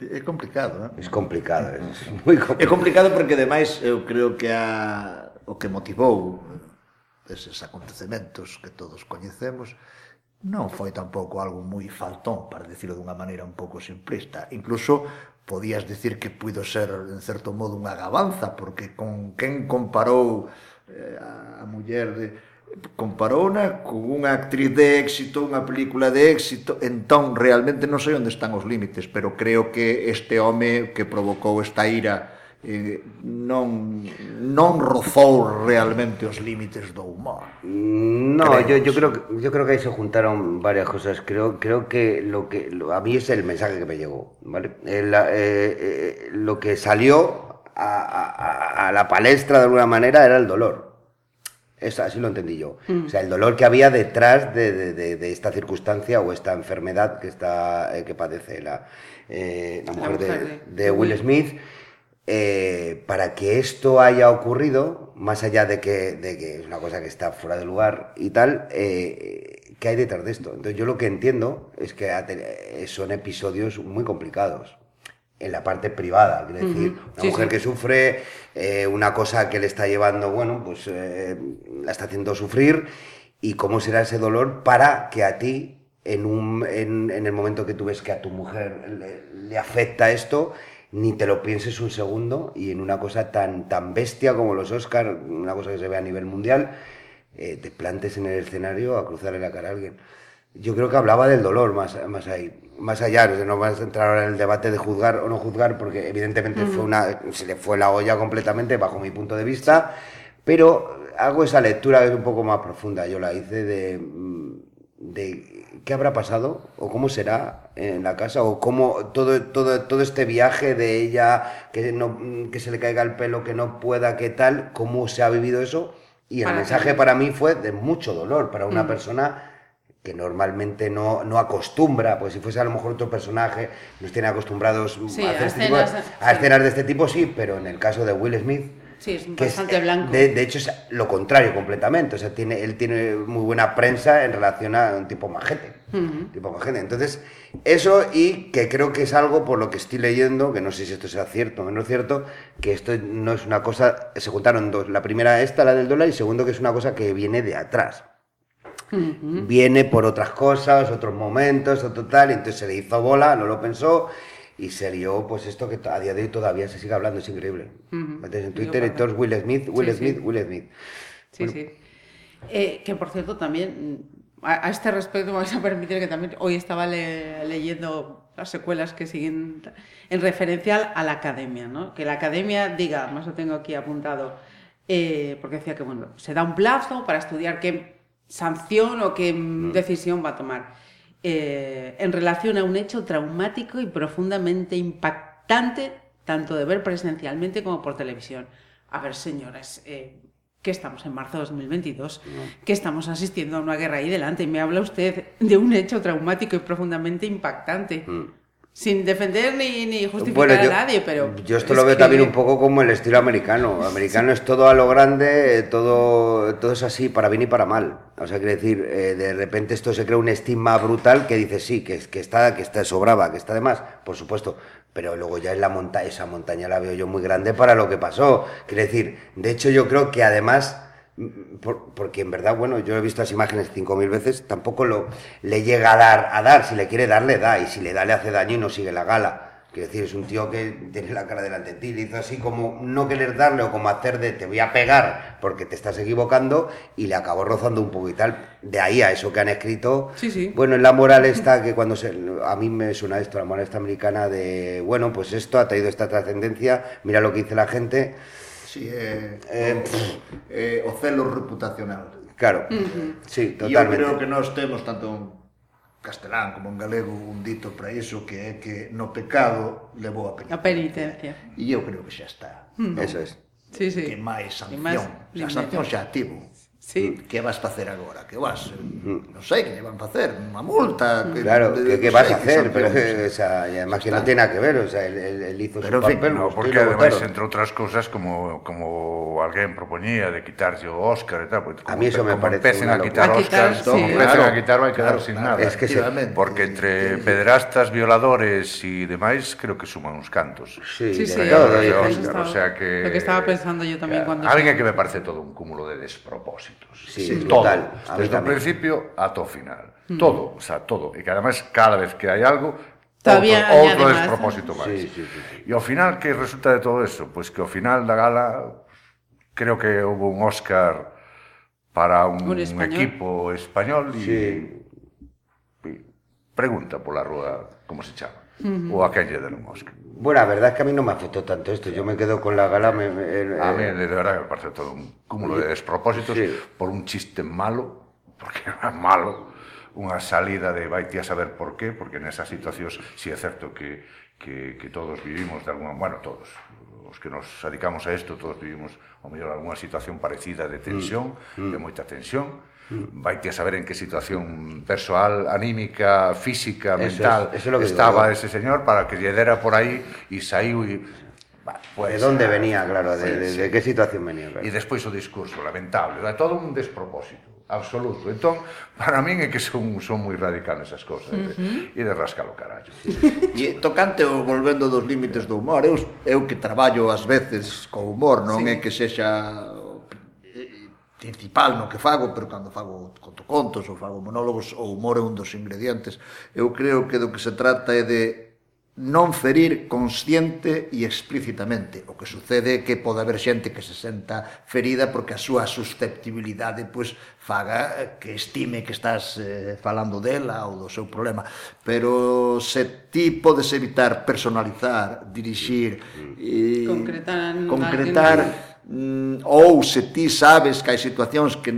Speaker 5: É complicado, ¿eh?
Speaker 4: Es complicado, é muy complicado.
Speaker 5: É
Speaker 4: complicado
Speaker 5: porque ademais eu eh, creo que a o que motivou eses acontecementos que todos coñecemos, non foi tampouco algo moi faltón, para decirlo dunha maneira un pouco simplista. Incluso podías decir que puido ser, en certo modo, unha gabanza, porque con quen comparou eh, a muller de comparouna con unha actriz de éxito, unha película de éxito, entón realmente non sei onde están os límites, pero creo que este home que provocou esta ira eh, non non rozou realmente os límites do humor.
Speaker 4: No,
Speaker 5: Creo,
Speaker 4: yo, yo creo que yo creo que ahí se juntaron varias cosas. Creo creo que lo que lo- a mí es el mensaje que me llegó, ¿vale? El, eh, eh, lo que salió a, a- a la palestra de alguna manera era el dolor. Es, así lo entendí yo. O sea, el dolor que había detrás de, de- de- de esta circunstancia o esta enfermedad que está eh, que padece la, eh, la
Speaker 3: La
Speaker 4: mujer,
Speaker 3: mujer
Speaker 4: de,
Speaker 3: de-
Speaker 4: de Will Smith. Eh, para que esto haya ocurrido, más allá de que, de que es una cosa que está fuera de lugar y tal, eh, ¿qué hay detrás de esto? Entonces yo lo que entiendo es que eh, son episodios muy complicados en la parte privada, quiero decir, una
Speaker 3: Sí,
Speaker 4: mujer
Speaker 3: sí.
Speaker 4: que sufre, eh, una cosa que le está llevando, bueno, pues la está haciendo sufrir y cómo será ese dolor para que a ti, en, un, en, en el momento que tú ves que a tu mujer le, le afecta esto, ni te lo pienses un segundo y en una cosa tan, tan bestia como los Oscars, una cosa que se ve a nivel mundial, eh, te plantes en el escenario a cruzarle la cara a alguien. Yo creo que hablaba del dolor más, más ahí, más allá, no vamos a entrar ahora en el debate de juzgar o no juzgar, porque evidentemente fue una, se le fue la olla completamente bajo mi punto de vista, pero hago esa lectura que es un poco más profunda, yo la hice de, de qué habrá pasado o cómo será en la casa o cómo todo, todo, todo este viaje de ella, que, no, que se le caiga el pelo, que no pueda, qué tal, cómo se ha vivido eso. Y el
Speaker 3: Para
Speaker 4: mensaje
Speaker 3: que-
Speaker 4: para mí fue de mucho dolor para una persona que normalmente no, no acostumbra, pues si fuese a lo mejor otro personaje, nos tiene acostumbrados
Speaker 3: Sí,
Speaker 4: a, hacer
Speaker 3: a
Speaker 4: este tipo de-
Speaker 3: escenas,
Speaker 4: a
Speaker 3: sí.
Speaker 4: escenas de este tipo, sí, pero en el caso de Will Smith,
Speaker 3: Sí, es bastante blanco.
Speaker 4: De, de hecho, es lo contrario completamente. O sea, tiene, él tiene muy buena prensa en relación a un tipo majete. Tipo majete. Entonces, eso y que creo que es algo por lo que estoy leyendo, que no sé si esto sea cierto o menos cierto, que esto no es una cosa, se juntaron dos. La primera esta, la del dólar, y segundo que es una cosa que viene de atrás. Viene por otras cosas, otros momentos, otro tal, y entonces se le hizo bola, no lo pensó, y se lió, pues esto que a día de hoy todavía se sigue hablando, es increíble.
Speaker 3: Ujú.
Speaker 4: Metes en Twitter todos Will Smith, Will
Speaker 3: Sí, sí.
Speaker 4: Smith, Will Smith.
Speaker 3: Sí, sí. Eh, que por cierto también, a, a este respecto me vais a permitir que también hoy estaba le- leyendo las secuelas que siguen en referencia a la academia, ¿no? Que la academia diga, más lo tengo aquí apuntado, eh, porque decía que bueno, se da un plazo para estudiar qué sanción o qué mm. decisión va a tomar eh, en relación a un hecho traumático y profundamente impactante, tanto de ver presencialmente como por televisión. A ver, señores, eh, que estamos en marzo de 2022, que estamos asistiendo a una guerra ahí delante y me habla usted de un hecho traumático y profundamente impactante. Mm sin defender ni, ni justificar a nadie, pero...
Speaker 4: Yo esto lo veo también un poco como el estilo americano. Americano es todo a lo grande, todo, todo es así, para bien y para mal. O sea, quiere decir, eh, de repente esto se crea un estigma brutal que dice sí, que, que, está, que está sobraba, que está de más, por supuesto. Pero luego ya en la montaña, esa montaña la veo yo muy grande para lo que pasó. Quiere decir, de hecho yo creo que además porque en verdad, bueno, yo he visto las imágenes cinco mil veces, tampoco lo, le llega a dar, a dar, si le quiere dar, le da, y si le da, le hace daño y no sigue la gala. Quiero decir, es un tío que tiene la cara delante de ti, le hizo así como no querer darle o como hacer de te voy a pegar porque te estás equivocando y le acabó rozando un poco y tal. De ahí a eso que han escrito.
Speaker 3: Sí, sí.
Speaker 4: Bueno, en la moral está que cuando se, a mí me suena esto, la moral esta americana de, bueno, pues esto ha traído esta trascendencia, mira lo que dice la gente.
Speaker 5: Sí, é, eh, eh, o celo reputacional.
Speaker 4: Claro, uh -huh. sí, totalmente.
Speaker 5: E eu creo que nós temos tanto en castelán como en galego un dito para iso que é que no pecado levou a penitencia.
Speaker 3: A penitencia.
Speaker 5: E eu creo que xa está.
Speaker 4: Uh -huh. Eso es.
Speaker 3: Sí, sí.
Speaker 5: Que máis sanción. Que máis, a sanción xa tivo.
Speaker 3: Sí.
Speaker 5: Que vas facer agora? Que vas, mm. non sei, que lle van facer, unha multa...
Speaker 4: Que, claro, de, que, que vas a hacer, mm. pero, o sea, y además que non ten nada que ver, o sea, el, el, el hizo
Speaker 6: pero,
Speaker 4: su papel...
Speaker 6: No, porque además, bueno. entre outras cousas, como, como alguén propoñía de quitarlle o Óscar e tal, porque como,
Speaker 4: a mí eso me parece
Speaker 6: empecen a quitar Óscar,
Speaker 3: sí.
Speaker 6: como empecen claro, a quitar, vai quedar
Speaker 4: claro,
Speaker 6: sin nada.
Speaker 4: Es que se,
Speaker 6: porque entre sí, pedrastas, violadores e demais, creo que suman uns cantos.
Speaker 3: Sí, sí, sí,
Speaker 6: claro, sí, Oscar, estaba, o sea que...
Speaker 3: Lo que estaba pensando yo también
Speaker 6: claro,
Speaker 3: cuando...
Speaker 6: Alguén que me parece todo un cúmulo de despropósito perfectos.
Speaker 4: Sí, sí
Speaker 6: todo, total. Desde o principio ata o final. Mm. Todo, o sea, todo. E que además cada vez que hai algo,
Speaker 3: Todavía
Speaker 6: outro, outro despropósito máis.
Speaker 4: Sí, sí, sí, sí.
Speaker 6: E ao final, que resulta de todo eso? Pois pues que ao final da gala, creo que houve un Óscar para un, un español. equipo español e...
Speaker 4: Sí.
Speaker 6: Pregunta pola rúa como se chama, uh -huh. ou a quen lle den un Óscar.
Speaker 4: Bueno, la verdad es que a mí no me afectó tanto esto. Yo me quedo con la gala. Me, me, eh,
Speaker 6: a mí, de verdad, me parece todo un cúmulo de despropósitos sí. por un chiste malo, porque <laughs> era malo, unha salida de vaite a saber por qué, porque nesas situacións si sí é certo que, que, que todos vivimos de alguna Bueno, todos, os que nos dedicamos a isto, todos vivimos, ao mellor, alguna situación parecida de tensión, mm. mm. de moita tensión, vai a saber en que situación persoal, anímica, física, mental
Speaker 4: eso es, eso es lo que
Speaker 6: estaba digo, ese señor para que lle dera por aí e saiu e
Speaker 4: Pues, de dónde venía, claro, de, de, de que situación venía. Claro.
Speaker 6: E despois o discurso, lamentable, é todo un despropósito, absoluto. Entón, para min é que son, son moi radical esas cousas, uh -huh. e de rascar o carallo. Sí.
Speaker 5: e tocante o volvendo dos límites do humor, eu, eu que traballo ás veces co humor, non sí. é que sexa principal no que fago, pero cando fago conto contos ou fago monólogos, o humor é un dos ingredientes. Eu creo que do que se trata é de non ferir consciente e explícitamente. O que sucede é que pode haber xente que se senta ferida porque a súa susceptibilidade pois, faga eh, que estime que estás eh, falando dela ou do seu problema. Pero se ti podes evitar personalizar, dirixir... Mm, mm.
Speaker 3: E, concretar...
Speaker 5: concretar mm, ou se ti sabes que hai situacións que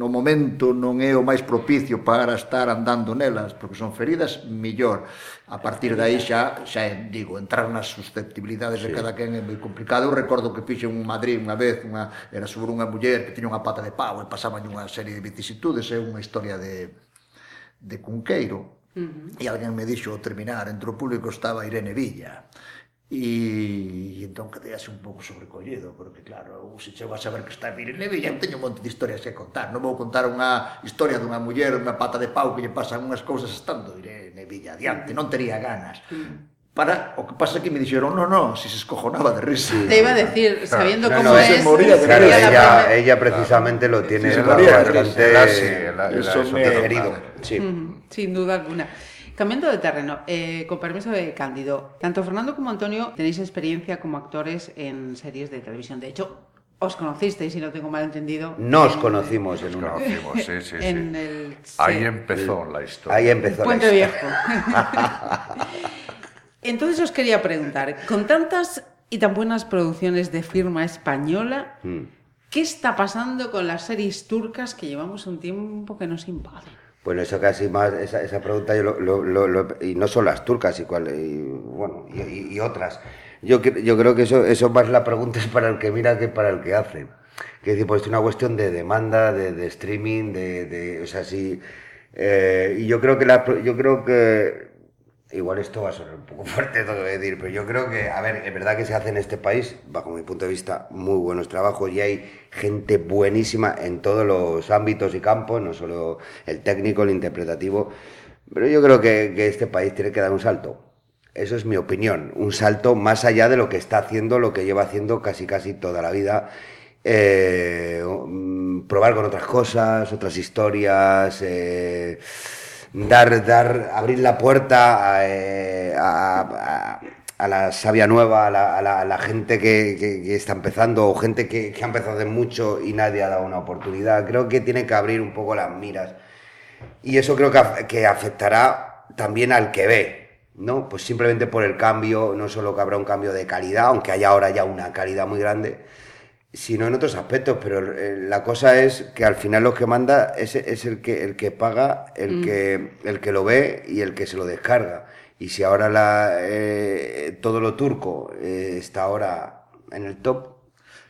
Speaker 5: no momento non é o máis propicio para estar andando nelas, porque son feridas, millor. A partir de aí xa, xa digo, entrar nas susceptibilidades sí. de cada quen é moi complicado. Eu recordo que fixe un Madrid unha vez, unha, era sobre unha muller que tiña unha pata de pau e pasaban unha serie de vicisitudes, é unha historia de, de Cunqueiro. Uh -huh. E alguén me dixo ao terminar, entre o público estaba Irene Villa. Uh E, e entón quedease un pouco sobrecollido porque claro, eu se chego a saber que está en Pirineve e teño un monte de historias que contar non vou contar unha historia dunha muller unha pata de pau que lle pasan unhas cousas estando iré Nevilla adiante, non tería ganas Para, o que pasa é que me dixeron, no, no, si se escojonaba de risa.
Speaker 3: Te iba a decir, sabiendo
Speaker 4: claro,
Speaker 3: cómo
Speaker 4: no,
Speaker 3: es...
Speaker 4: Se moría de claro, ella, ella precisamente claro. lo tiene
Speaker 5: sí, se moría bastante... Sí, eso, me...
Speaker 4: herido. Sí.
Speaker 3: Sin duda alguna. Cambiando de terreno, eh, con permiso de Cándido, tanto Fernando como Antonio tenéis experiencia como actores en series de televisión. De hecho, os conocisteis, si no tengo mal entendido.
Speaker 4: Nos
Speaker 3: en-
Speaker 4: conocimos en una.
Speaker 6: Conocimos, sí, sí, sí. <laughs>
Speaker 3: En el...
Speaker 6: Ahí
Speaker 3: sí.
Speaker 6: empezó la historia.
Speaker 4: Ahí empezó la
Speaker 3: Puente
Speaker 4: historia.
Speaker 3: Viejo. <laughs> Entonces os quería preguntar, con tantas y tan buenas producciones de firma española,
Speaker 4: Mm.
Speaker 3: ¿qué está pasando con las series turcas que llevamos un tiempo que nos invaden?
Speaker 4: Bueno, eso casi más, esa, esa pregunta yo lo, lo- lo- y no son las turcas y, cual- y, bueno, y, y- otras. Yo, yo creo que eso, eso más la pregunta es para el que mira que para el que hace. Que decir, pues es una cuestión de demanda, de, de streaming, de, de, o sea, sí. eh, y yo creo que la, yo creo que Igual esto va a sonar un poco <laughs> fuerte lo que decir, pero yo creo que, a ver, es verdad que se hace en este país, bajo mi punto de vista, muy buenos trabajos y hay gente buenísima en todos los ámbitos y campos, no solo el técnico, el interpretativo, pero yo creo que, que este país tiene que dar un salto. Eso es mi opinión, un salto más allá de lo que está haciendo, lo que lleva haciendo casi casi toda la vida. Eh, mm, probar con otras cosas, otras historias. eh, dar, dar, abrir la puerta a, eh, la sabia nueva, a la, gente que, está empezando o gente que, que ha empezado de mucho y nadie ha dado una oportunidad. Creo que tiene que abrir un poco las miras. Y eso creo que afectará también al que ve, ¿no? Pues simplemente por el cambio, no solo que habrá un cambio de calidad, aunque haya ahora ya una calidad muy grande, sino en otros aspectos, pero eh, la cosa es que al final lo que manda es, es el, que, el que paga, el, que, el que lo ve y el que se lo descarga. Y si ahora la, eh, todo lo turco eh, está ahora en el top,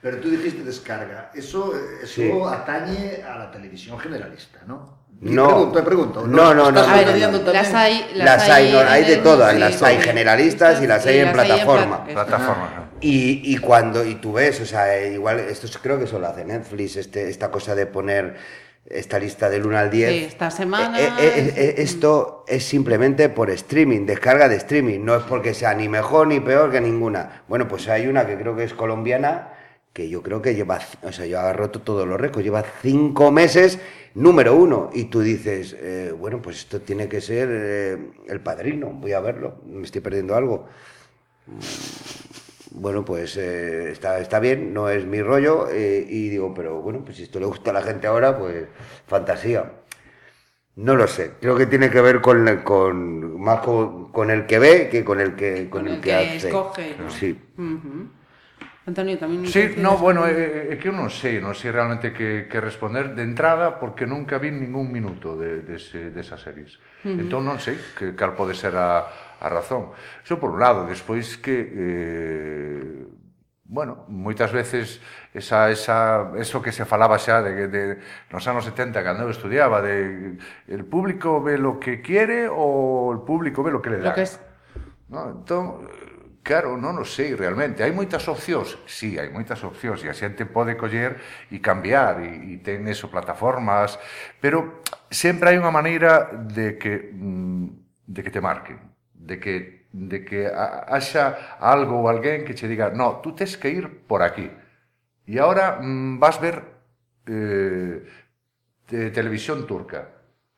Speaker 5: Pero tú dijiste descarga. Eso, eso
Speaker 4: Sí.
Speaker 5: atañe a la televisión generalista, ¿no?
Speaker 4: No.
Speaker 5: Pregunto, te pregunto.
Speaker 4: No, no,
Speaker 5: ¿Estás
Speaker 4: no,
Speaker 3: A ver,
Speaker 4: no, no.
Speaker 3: las hay,
Speaker 4: las, hay, no, hay de todas,
Speaker 3: sí,
Speaker 4: las
Speaker 3: sí,
Speaker 4: hay
Speaker 3: sí.
Speaker 4: generalistas y las hay en
Speaker 3: las hay
Speaker 4: plataforma.
Speaker 3: pla-
Speaker 6: Plataforma.
Speaker 4: Y, y cuando, y tú ves, o sea, eh, igual, esto es- creo que eso lo hace Netflix, este, esta cosa de poner esta lista del 1 al 10.
Speaker 3: Sí, esta semana,
Speaker 4: Eh, eh,
Speaker 3: sí.
Speaker 4: esto es simplemente por streaming, descarga de streaming, no es porque sea ni mejor ni peor que ninguna. Bueno, pues hay una que creo que es colombiana, que yo creo que lleva, o sea, yo roto todos los récords, lleva cinco meses número uno, y tú dices, eh, bueno, pues esto tiene que ser eh, el padrino, voy a verlo, me estoy perdiendo algo. Bueno, pues eh, está, está bien, no es mi rollo, y digo, pero bueno, pues si esto le gusta a la gente ahora, pues fantasía. No lo sé, creo que tiene que ver con, con más con, con el que ve que con el que, con
Speaker 3: Con
Speaker 4: el
Speaker 3: el
Speaker 4: que,
Speaker 3: que
Speaker 4: hace.
Speaker 3: escoge, ¿no?
Speaker 4: Sí.
Speaker 3: Antonio, tamén...
Speaker 6: Sí, no, bueno, é, eh, eh, é que eu non sei, non sei realmente que, que responder de entrada porque nunca vi ningún minuto de, de, de, de esas series. Uh -huh. Entón non sei que, cal pode ser a, a razón. Iso por un lado, despois que... Eh, bueno, moitas veces esa, esa, eso que se falaba xa de, de nos anos 70 cando eu estudiaba de el público ve lo que quiere ou el público ve lo que le dá.
Speaker 3: Lo que es...
Speaker 6: No, entón, Claro, non o sei realmente. Hai moitas opcións? Sí, hai moitas opcións e a xente pode coller e cambiar e, e ten eso plataformas, pero sempre hai unha maneira de que mm, de que te marquen, de que de que haxa algo ou alguén que che diga, "No, tú tes que ir por aquí." E agora mm, vas ver eh, de televisión turca,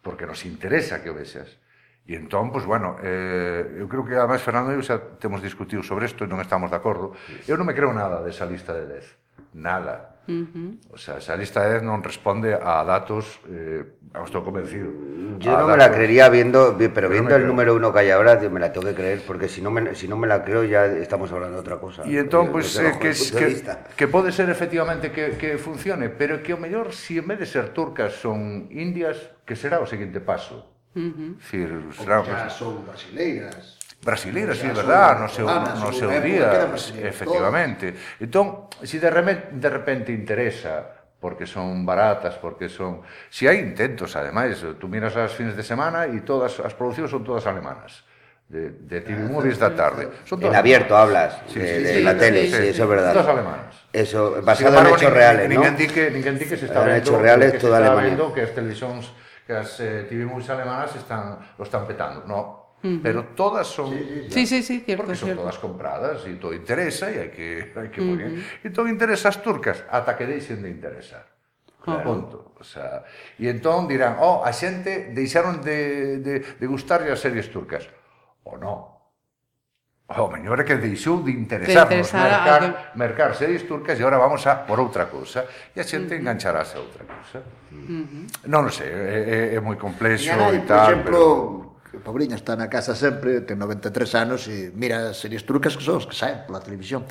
Speaker 6: porque nos interesa que o vexas. E entón, pois, bueno, eh, eu creo que, además, Fernando e eu xa temos discutido sobre isto e non estamos de acordo. Eu non me creo nada desa lista de 10. Nada. Uh -huh. O sea, esa lista de 10 non responde a datos, eh, estou convencido.
Speaker 4: Yo
Speaker 6: a
Speaker 4: no me la
Speaker 6: datos-
Speaker 4: creería viendo, vi- pero
Speaker 6: Pero
Speaker 4: viendo el
Speaker 6: creo.
Speaker 4: número uno que hay ahora, me la tengo que creer, porque si no me, si no me la creo ya estamos hablando de otra cosa.
Speaker 6: E entón,
Speaker 4: desde
Speaker 6: eh, que, que, que pode ser efectivamente que, que funcione, pero que o mellor, si en vez de ser turcas son indias, que será o seguinte paso. Uh -huh. Decir, será,
Speaker 5: son brasileiras
Speaker 6: brasileiras, sí, verdad, no seu, no seu día, efectivamente. Entón, se si de repente, de repente interesa porque son baratas, porque son... Si hai intentos, ademais, tú miras as fines de semana e todas as producións son todas alemanas. De, de TV ah, Movies da tarde. Son todas...
Speaker 4: En abierto hablas
Speaker 6: sí,
Speaker 4: eh,
Speaker 6: sí,
Speaker 4: de, de
Speaker 6: sí,
Speaker 4: la
Speaker 6: sí,
Speaker 4: tele,
Speaker 3: sí,
Speaker 4: sí,
Speaker 3: sí,
Speaker 4: eso es verdad.
Speaker 6: Todas alemanas.
Speaker 4: Eso, basado
Speaker 6: embargo,
Speaker 4: en
Speaker 6: hechos
Speaker 4: reales, ¿no?
Speaker 6: Ninguén di que, ninguén di que se está
Speaker 4: en
Speaker 6: vendo,
Speaker 4: hechos reales,
Speaker 6: que
Speaker 4: toda se
Speaker 6: está
Speaker 4: Alemania.
Speaker 6: vendo que as televisións que as eh, TVMUs alemanas están, lo están petando, no. Uh -huh. Pero todas son...
Speaker 3: Sí, sí, sí, sí cierto,
Speaker 6: Porque son
Speaker 3: cierto.
Speaker 6: todas compradas e todo interesa e hai que, hai que uh -huh. E todo interesa as turcas, ata que deixen de interesar. Claro. Punto. O sea, e entón dirán, oh, a xente deixaron de, de, de gustarlle as series turcas. O non, O mellor é que deixou de interesarnos
Speaker 3: de
Speaker 6: mercar,
Speaker 3: que...
Speaker 6: mercar series turcas e agora vamos a por outra cousa e a xente uh -huh. engancharase a outra cousa. Uh mm-hmm. -huh. Non sei, é, é, é moi complexo e,
Speaker 5: e
Speaker 6: tal, por
Speaker 5: exemplo,
Speaker 6: pero...
Speaker 5: Pobriña está na casa sempre, ten 93 anos e mira series turcas que son os que saen pola televisión.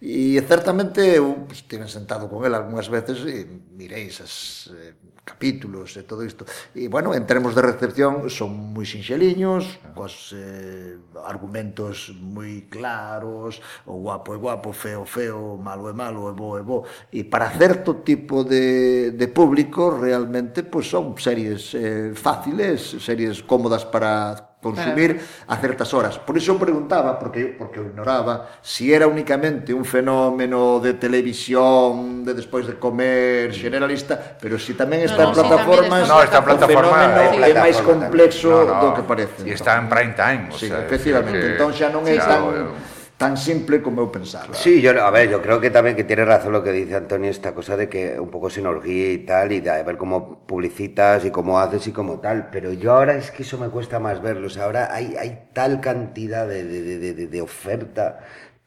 Speaker 5: E certamente eu pues, tive sentado con ela algunhas veces e mirei esas eh, capítulos e todo isto. E, bueno, en termos de recepción son moi sinxeliños, cos eh, argumentos moi claros, o guapo é guapo, feo feo, malo é malo, é bo é bo. E para certo tipo de, de público realmente pues, son series eh, fáciles, series cómodas para consumir a certas horas. Por iso eu preguntaba, porque, porque eu ignoraba, si era únicamente un fenómeno de televisión, de despois de comer, mm. generalista, pero si tamén está
Speaker 3: no, no,
Speaker 5: en plataformas...
Speaker 3: Si
Speaker 6: no, está en plataforma... É
Speaker 5: máis complexo
Speaker 6: no, no,
Speaker 5: do que parece.
Speaker 6: E está en prime time. O
Speaker 5: sí,
Speaker 6: sea,
Speaker 5: efectivamente.
Speaker 6: Que...
Speaker 5: Entón xa non é tan...
Speaker 6: Claro,
Speaker 5: tan simple como eu pensaba.
Speaker 4: Sí, yo, a ver, yo creo que también que tiene razón lo que dice Antonio, esta cosa de que un poco sinergia y tal, y de ver cómo publicitas y cómo haces y cómo tal, pero yo ahora es que eso me cuesta más verlo, o sea, ahora hay, hay tal cantidad de, de, de, de, de oferta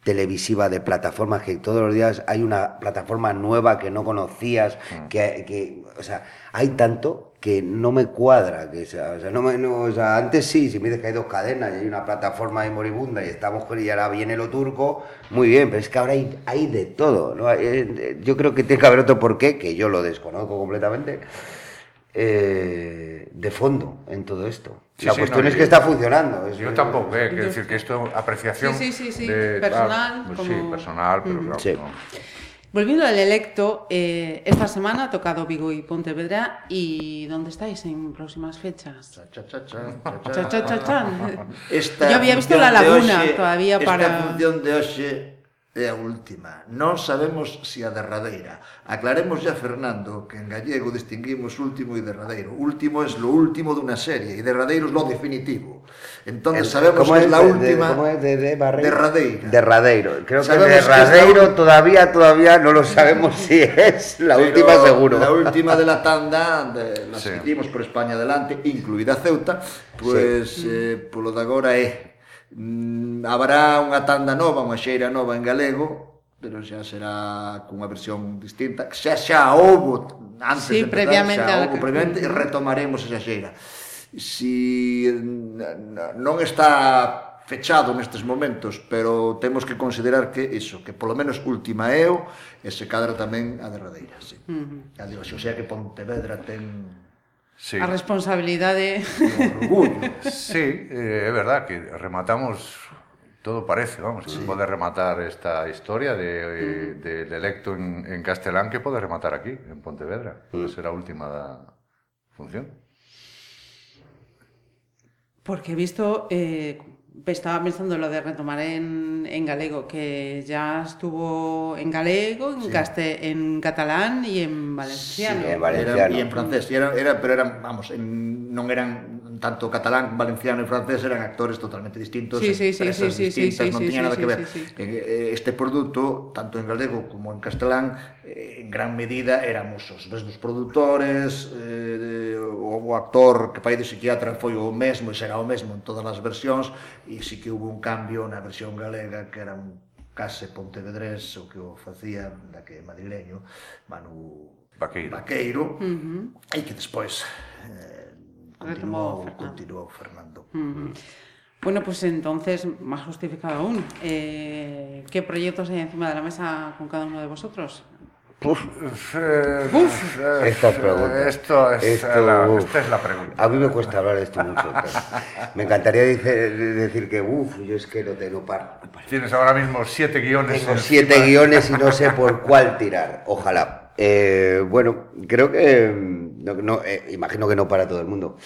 Speaker 4: televisiva de plataformas que todos los días hay una plataforma nueva que no conocías, que, que o sea, hay tanto que no me cuadra, que sea, o sea, no me, no, o sea, antes sí, si me dices que hay dos cadenas y hay una plataforma ahí moribunda y estamos con y ahora viene lo turco, muy bien, pero es que ahora hay, hay de todo, ¿no? Eh, Yo creo que tiene que haber otro porqué, que yo lo desconozco completamente, eh, de fondo en todo esto.
Speaker 6: Sí,
Speaker 4: la
Speaker 6: sí,
Speaker 4: cuestión
Speaker 6: no,
Speaker 4: es
Speaker 6: yo-
Speaker 4: que está funcionando. es-
Speaker 6: Yo tampoco, eh, quiero decir que esto apreciación
Speaker 3: Sí, sí, sí, sí,
Speaker 6: de-
Speaker 3: personal,
Speaker 6: ah, pues
Speaker 3: como-
Speaker 6: sí, personal, pero claro,
Speaker 4: Sí.
Speaker 6: no.
Speaker 3: Volviendo al electo, eh, esta semana ha tocado Vigo y Pontevedra. ¿Y dónde estáis en próximas fechas?
Speaker 5: Cha, cha, cha. Esta
Speaker 3: Yo había visto La Laguna
Speaker 5: hoxe-
Speaker 3: todavía para-
Speaker 5: Esta función de hoxe é a última. Non sabemos se a derradeira. Aclaremos ya, Fernando, que en gallego distinguimos último e derradeiro. Último é lo último dunha serie e derradeiro é lo definitivo. Entón sabemos que é la última
Speaker 4: de, de, de barreiro?
Speaker 5: derradeira.
Speaker 4: Derradeiro. Creo
Speaker 5: sabemos que
Speaker 4: derradeiro
Speaker 5: que
Speaker 4: todavía todavía non lo sabemos si es la
Speaker 5: Pero
Speaker 4: última seguro.
Speaker 5: La última de la tanda de las
Speaker 6: sí.
Speaker 5: que por España adelante, incluída Ceuta, pues sí. eh, polo de agora é Mm, habrá unha tanda nova, unha xeira nova en galego, pero xa será cunha versión distinta. Xa xa houbo antes
Speaker 3: sí,
Speaker 5: de empezar,
Speaker 3: previamente
Speaker 5: xa houbo, previamente, e retomaremos esa xeira. Si non está fechado nestes momentos, pero temos que considerar que iso, que polo menos última eu, e se cadra tamén a derradeira, sí. Uh -huh. Adiós, o sea que Pontevedra ten
Speaker 6: Sí.
Speaker 3: A responsabilidade...
Speaker 5: O <laughs> orgullo,
Speaker 6: sí, eh, é verdad que rematamos todo parece, vamos, sí. pode rematar esta historia de, eh, de, del de electo en, en Castelán que pode rematar aquí, en Pontevedra. Mm. Pois pode ser a última da función.
Speaker 3: Porque he visto eh, estaba pensando lo de retomar en, en galego, que ya estuvo en galego, en, sí. caste, en catalán y en valenciano.
Speaker 4: Sí, en valenciano.
Speaker 5: Era, y en francés. Y era, era, pero eran, vamos, en, non eran tanto catalán, valenciano e francés eran actores totalmente distintos,
Speaker 3: sí, sí, sí, sí, sí,
Speaker 5: distintas,
Speaker 3: sí, sí, non
Speaker 5: tiña
Speaker 3: sí,
Speaker 5: nada
Speaker 3: sí,
Speaker 5: que ver.
Speaker 3: Sí, sí.
Speaker 5: Eh, eh, este produto, tanto en galego como en castelán, eh, en gran medida éramos os mesmos produtores, eh, o actor que fai de psiquiatra foi o mesmo e será o mesmo en todas as versións, e sí que hubo un cambio na versión galega que era un case pontevedrés, o que o facía, da que madrileño, Manu
Speaker 6: Vaqueiro,
Speaker 5: Vaqueiro uh -huh. e que despois eh,
Speaker 3: Retomou
Speaker 5: continuou,
Speaker 3: Fernando. Mm. Bueno, pues entonces, más justificado aún. Eh, ¿Qué proyectos hay encima de la mesa con cada uno de vosotros?
Speaker 6: Uf,
Speaker 4: Estas preguntas.
Speaker 6: Esto es
Speaker 4: Esto,
Speaker 6: la,
Speaker 4: uf.
Speaker 6: esta es la pregunta.
Speaker 4: A mí me cuesta hablar de esto mucho. pero me encantaría dice- decir que, uff, yo es que no tengo par.
Speaker 6: Tienes ahora mismo siete guiones.
Speaker 4: Tengo siete guiones y no sé por cuál tirar. Ojalá. Eh, bueno, creo que. no, eh, imagino que no para todo el mundo.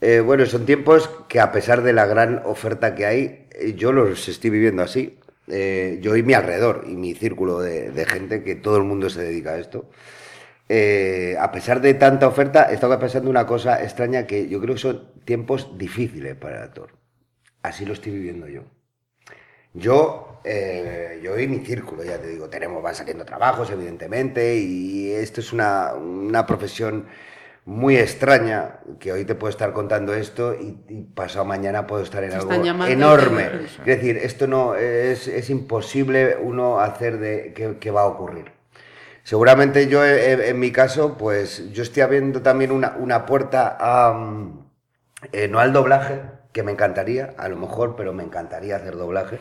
Speaker 4: Eh, bueno, son tiempos que a pesar de la gran oferta que hay, yo los estoy viviendo así. Yo y mi alrededor y mi círculo de, gente que todo el mundo se dedica a esto. A pesar de tanta oferta, he estado pensando una cosa extraña que yo creo que son tiempos difíciles para el actor. Así lo estoy viviendo yo. Yo, eh, yo y mi círculo, ya te digo, tenemos, van saliendo trabajos, evidentemente, y esto es una, una profesión muy extraña, que hoy te puedo estar contando esto y, y pasado mañana puedo estar en algo enorme. Es decir, esto no es, es imposible uno hacer de que va a ocurrir. Seguramente yo, eh, en mi caso, pues yo estoy abriendo también una, una puerta a, eh, no al doblaje, que me encantaría, a lo mejor, pero me encantaría hacer doblaje,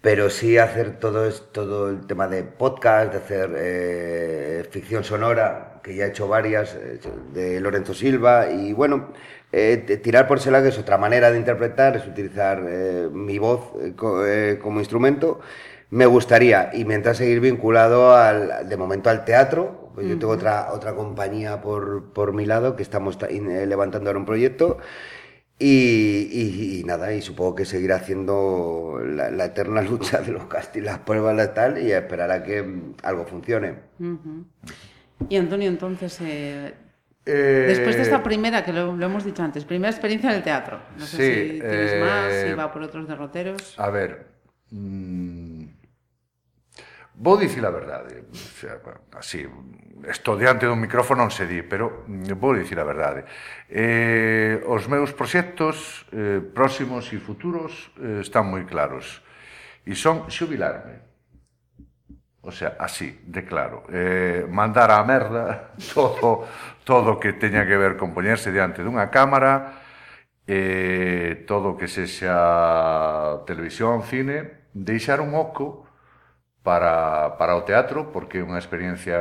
Speaker 4: pero sí hacer todo, es- todo el tema de podcast, de hacer eh, ficción sonora, que ya he hecho varias, eh, de Lorenzo Silva, y bueno, eh, tirar por Sela, que es otra manera de interpretar, es utilizar eh, mi voz co- como instrumento. Me gustaría, y mientras seguir vinculado al, de momento al teatro, pues yo tengo otra, otra compañía por, por mi lado que estamos levantando ahora un proyecto. Y, y- y nada, y supongo que seguir haciendo la, la eterna <laughs> lucha de los castings, las pruebas, la tal, y esperar a que algo funcione.
Speaker 3: Y Antonio, entonces, eh,
Speaker 6: Eh,
Speaker 3: después de esta primera, que lo, lo hemos dicho antes, primera experiencia en el teatro, no sé
Speaker 6: Sí,
Speaker 3: si tienes más,
Speaker 6: eh,
Speaker 3: si va por otros derroteros.
Speaker 6: A ver, mm, Vou dicir a verdade, eh, o sea, así, estou diante dun micrófono non se di, pero mm, vou dicir a verdade. Eh. eh, os meus proxectos eh, próximos e futuros eh, están moi claros e son xubilarme. O sea, así, de claro. Eh, mandar á merda <laughs> todo todo que teña que ver con poñerse diante dunha cámara, eh, todo que sexa televisión, cine, deixar un oco para, para o teatro, porque é unha experiencia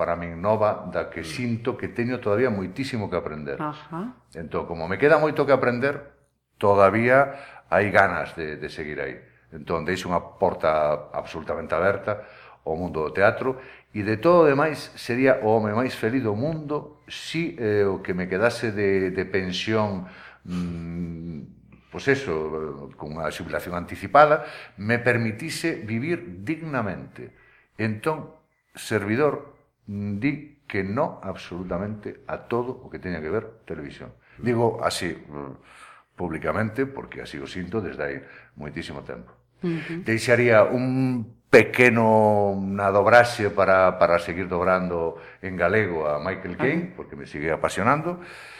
Speaker 6: para min nova, da que sinto que teño todavía moitísimo que aprender.
Speaker 3: Ajá.
Speaker 6: Entón, como me queda moito que aprender, todavía hai ganas de, de seguir aí. Entón, deixo unha porta absolutamente aberta ao mundo do teatro e de todo o demais sería o home máis feliz do mundo si eh, o que me quedase de, de pensión mm, pois eso, con a xubilación anticipada, me permitise vivir dignamente. Entón, servidor, di que no absolutamente a todo o que teña que ver televisión. Digo así, mm, públicamente, porque así o sinto desde hai moitísimo tempo. Uh -huh. Deixaría un pequeno na dobraxe para, para seguir dobrando en galego a Michael ah. Caine, uh -huh. porque me sigue apasionando, e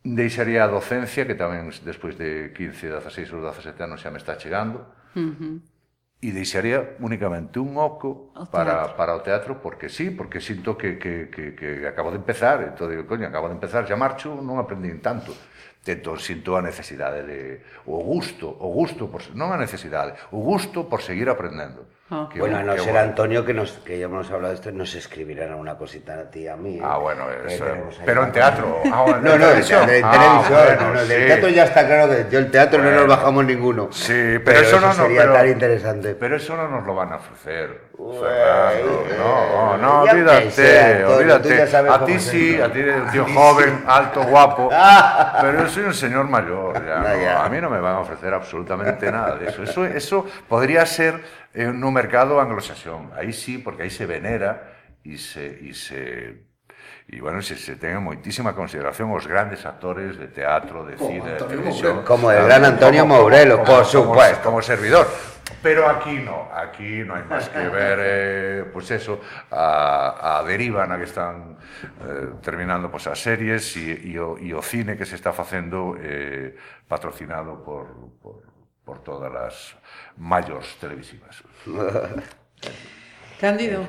Speaker 6: Deixaría a docencia, que tamén despois de 15, 16 ou 17 anos xa me está chegando.
Speaker 3: Uh -huh.
Speaker 6: E deixaría únicamente un oco
Speaker 3: o
Speaker 6: para, para o teatro, porque sí, porque sinto que, que, que, que acabo de empezar. Entón, digo, coño, acabo de empezar, xa marcho, non aprendín tanto. Entón, sinto a necesidade de... O gusto, o gusto, por, non a necesidade, o gusto por seguir aprendendo.
Speaker 3: Ah.
Speaker 4: Bueno, a no ser
Speaker 6: bueno.
Speaker 4: Antonio, que, nos, que ya hemos hablado de esto, nos escribirán una cosita a ti y a mí. ¿eh?
Speaker 6: Ah, bueno, eso, pero en teatro. Ah, bueno, <laughs>
Speaker 4: No,
Speaker 6: en
Speaker 4: no, de,
Speaker 6: televisión.
Speaker 4: de
Speaker 6: Ah,
Speaker 4: televisión,
Speaker 6: bueno,
Speaker 4: no, no,
Speaker 6: sí.
Speaker 4: del teatro ya está claro que yo el teatro no nos bajamos ninguno.
Speaker 6: Sí, pero, eso, no nos
Speaker 4: sería
Speaker 6: pero,
Speaker 4: tan interesante.
Speaker 6: Pero eso no nos lo van a ofrecer. Fernando.
Speaker 4: eh,
Speaker 6: No, no,
Speaker 4: ya
Speaker 6: olvídate, olvídate. a ti sí, a ti eres un tío joven, alto, guapo. <laughs> pero yo soy un señor mayor. ya, <laughs>
Speaker 4: No,
Speaker 6: no,
Speaker 4: ya.
Speaker 6: A mí no me van a ofrecer absolutamente nada de eso. Eso, eso podría ser en no mercado anglosaxón. Aí sí, porque aí se venera e se, e se E, bueno, se, se ten moitísima consideración os grandes actores de teatro, de
Speaker 5: como
Speaker 6: cine,
Speaker 5: Antonio
Speaker 6: de
Speaker 5: televisión...
Speaker 4: Como el ah, gran Antonio Mourelo, por supuesto.
Speaker 6: Como, como servidor. Pero aquí no, aquí no hai máis que ver, <laughs> eh, pues eso, a, a deriva na que están eh, terminando pues, as series e, e, o, e o cine que se está facendo eh, patrocinado por, por, por todas as maiores televisivas. <laughs>
Speaker 3: Cándido. Eh,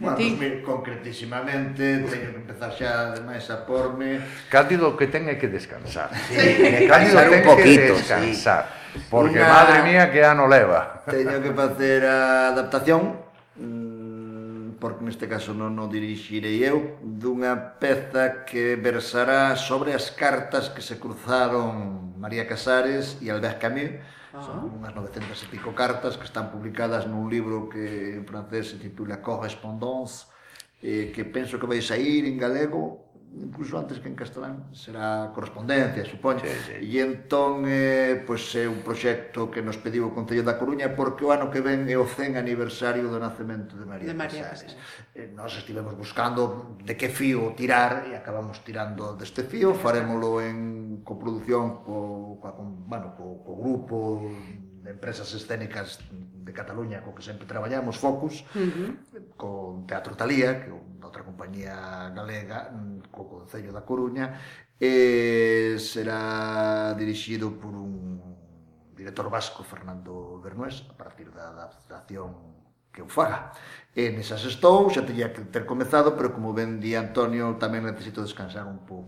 Speaker 3: bueno,
Speaker 5: pues, concretísimamente, teño que empezar xa ademais a porme...
Speaker 6: Cándido que ten é que descansar.
Speaker 4: Sí,
Speaker 6: Cándido
Speaker 4: ten un poquito,
Speaker 6: que descansar. Sí. Porque,
Speaker 5: Una...
Speaker 6: madre mía, que ano leva.
Speaker 5: Teño que facer a adaptación, mm, porque neste caso non o dirixirei eu, dunha peza que versará sobre as cartas que se cruzaron María Casares e Albert Camus, Son unhas 900 e pico cartas que están publicadas nun libro que en francés se titula Correspondance, eh, que penso que vai sair en galego incluso antes que en castelán, será correspondencia, supoño.
Speaker 6: Sí, sí.
Speaker 5: E entón, eh, pois é un proxecto que nos pediu o Concello da Coruña porque o ano que ven é o 100 aniversario do nacemento de María,
Speaker 3: de María
Speaker 5: Casares. Casares. Eh, nós estivemos buscando de que fío tirar e acabamos tirando deste fío, farémolo en coproducción co, co, con, bueno, co, co grupo de empresas escénicas de Cataluña co que sempre traballamos, Focus, uh -huh. con Teatro Talía, que é outra compañía galega, co Concello da Coruña, e será dirixido por un director vasco, Fernando Bernués, a partir da adaptación que eu faga. E nesas estou, xa que ter comezado, pero como ben di Antonio, tamén necesito descansar un pouco.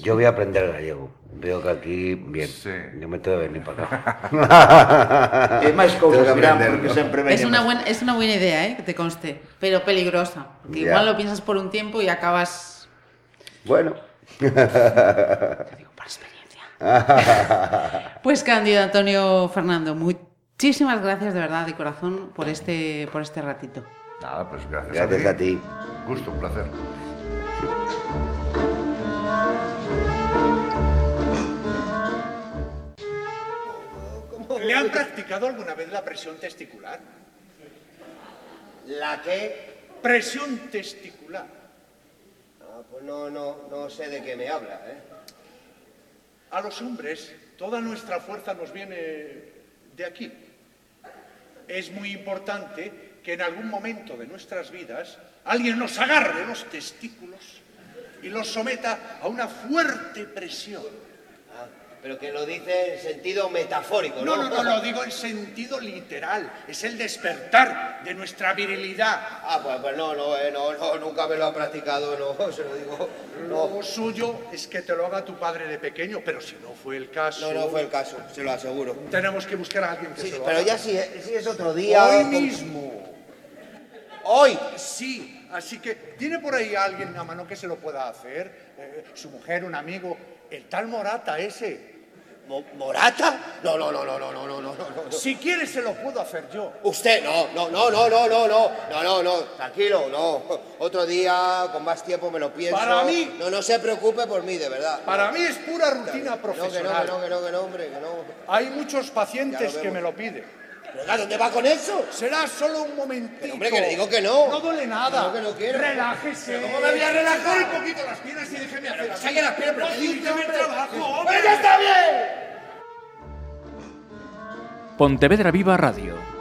Speaker 7: Yo voy a aprender gallego. Veo que aquí, bien,
Speaker 6: Sí.
Speaker 7: yo me tengo que venir para acá. <laughs>
Speaker 5: E máis cousas
Speaker 7: aprenderlo.
Speaker 5: porque sempre veñen.
Speaker 3: Es una, buena, es una buena idea, ¿eh? que te conste, pero peligrosa. Que
Speaker 7: Ya.
Speaker 3: igual lo piensas por un tiempo y acabas.
Speaker 7: Bueno, <laughs>
Speaker 3: Te digo por experiencia. <laughs> pues Cándido Antonio Fernando, muchísimas gracias de verdad, de corazón, por este, por este ratito.
Speaker 6: Nada, pues gracias,
Speaker 7: gracias a ti.
Speaker 6: Gusto, un placer.
Speaker 1: ¿Le han practicado alguna vez la presión testicular?
Speaker 4: ¿La qué?
Speaker 1: Presión testicular.
Speaker 4: Ah, pues no, no, no sé de qué me habla, ¿eh?
Speaker 1: A los hombres, toda nuestra fuerza nos viene de aquí. Es muy importante que en algún momento de nuestras vidas alguien nos agarre los testículos y los someta a una fuerte presión.
Speaker 4: Pero que lo dice en sentido metafórico,
Speaker 1: No,
Speaker 4: ¿no?
Speaker 1: no, no, lo digo en sentido literal. Es el despertar de nuestra virilidad.
Speaker 4: Ah, pues, pues no, no, eh, no, no, nunca me lo ha practicado, no, <laughs> se lo digo. No,
Speaker 1: Lo suyo es que te lo haga tu padre de pequeño, pero si no fue el caso...
Speaker 4: no, no fue el caso, se lo aseguro.
Speaker 1: Tenemos que buscar a alguien que
Speaker 4: Sí,
Speaker 1: se lo
Speaker 4: pero
Speaker 1: haga.
Speaker 4: ya si, si es otro día...
Speaker 1: Hoy mismo.
Speaker 4: Hoy.
Speaker 1: Sí, así que ¿tiene por ahí alguien a mano que se lo pueda hacer? Eh, su mujer, un amigo, el tal Morata ese.
Speaker 4: Mo- ¿Morata? No, no, no, no, no, no, no, no, no.
Speaker 1: Si quiere se lo puedo hacer yo.
Speaker 4: Usted, no, no, no, no, no, no, no, no, no, no, tranquilo, no. Otro día, con más tiempo me lo pienso.
Speaker 1: Para mí-
Speaker 4: No, no se preocupe por mí, de verdad.
Speaker 1: Para mí es pura rutina
Speaker 4: No, que no, que
Speaker 1: profesional.
Speaker 4: no, que no, que no, hombre, que no.
Speaker 1: Hay muchos pacientes que me lo piden.
Speaker 4: Pero, ¿a dónde va con eso?
Speaker 1: Será solo un momentito.
Speaker 4: Pero, hombre, que le digo que no.
Speaker 1: No duele nada.
Speaker 4: No, que no quiero.
Speaker 1: Relájese.
Speaker 4: Pero, ¿cómo me voy a relajar?
Speaker 1: un poquito las piernas y déjeme hacer.
Speaker 4: Saque las piernas, pero
Speaker 1: Facilítame el
Speaker 4: hombre.
Speaker 1: trabajo, hombre.
Speaker 4: ¡Pero ya está bien!
Speaker 8: Pontevedra Viva Radio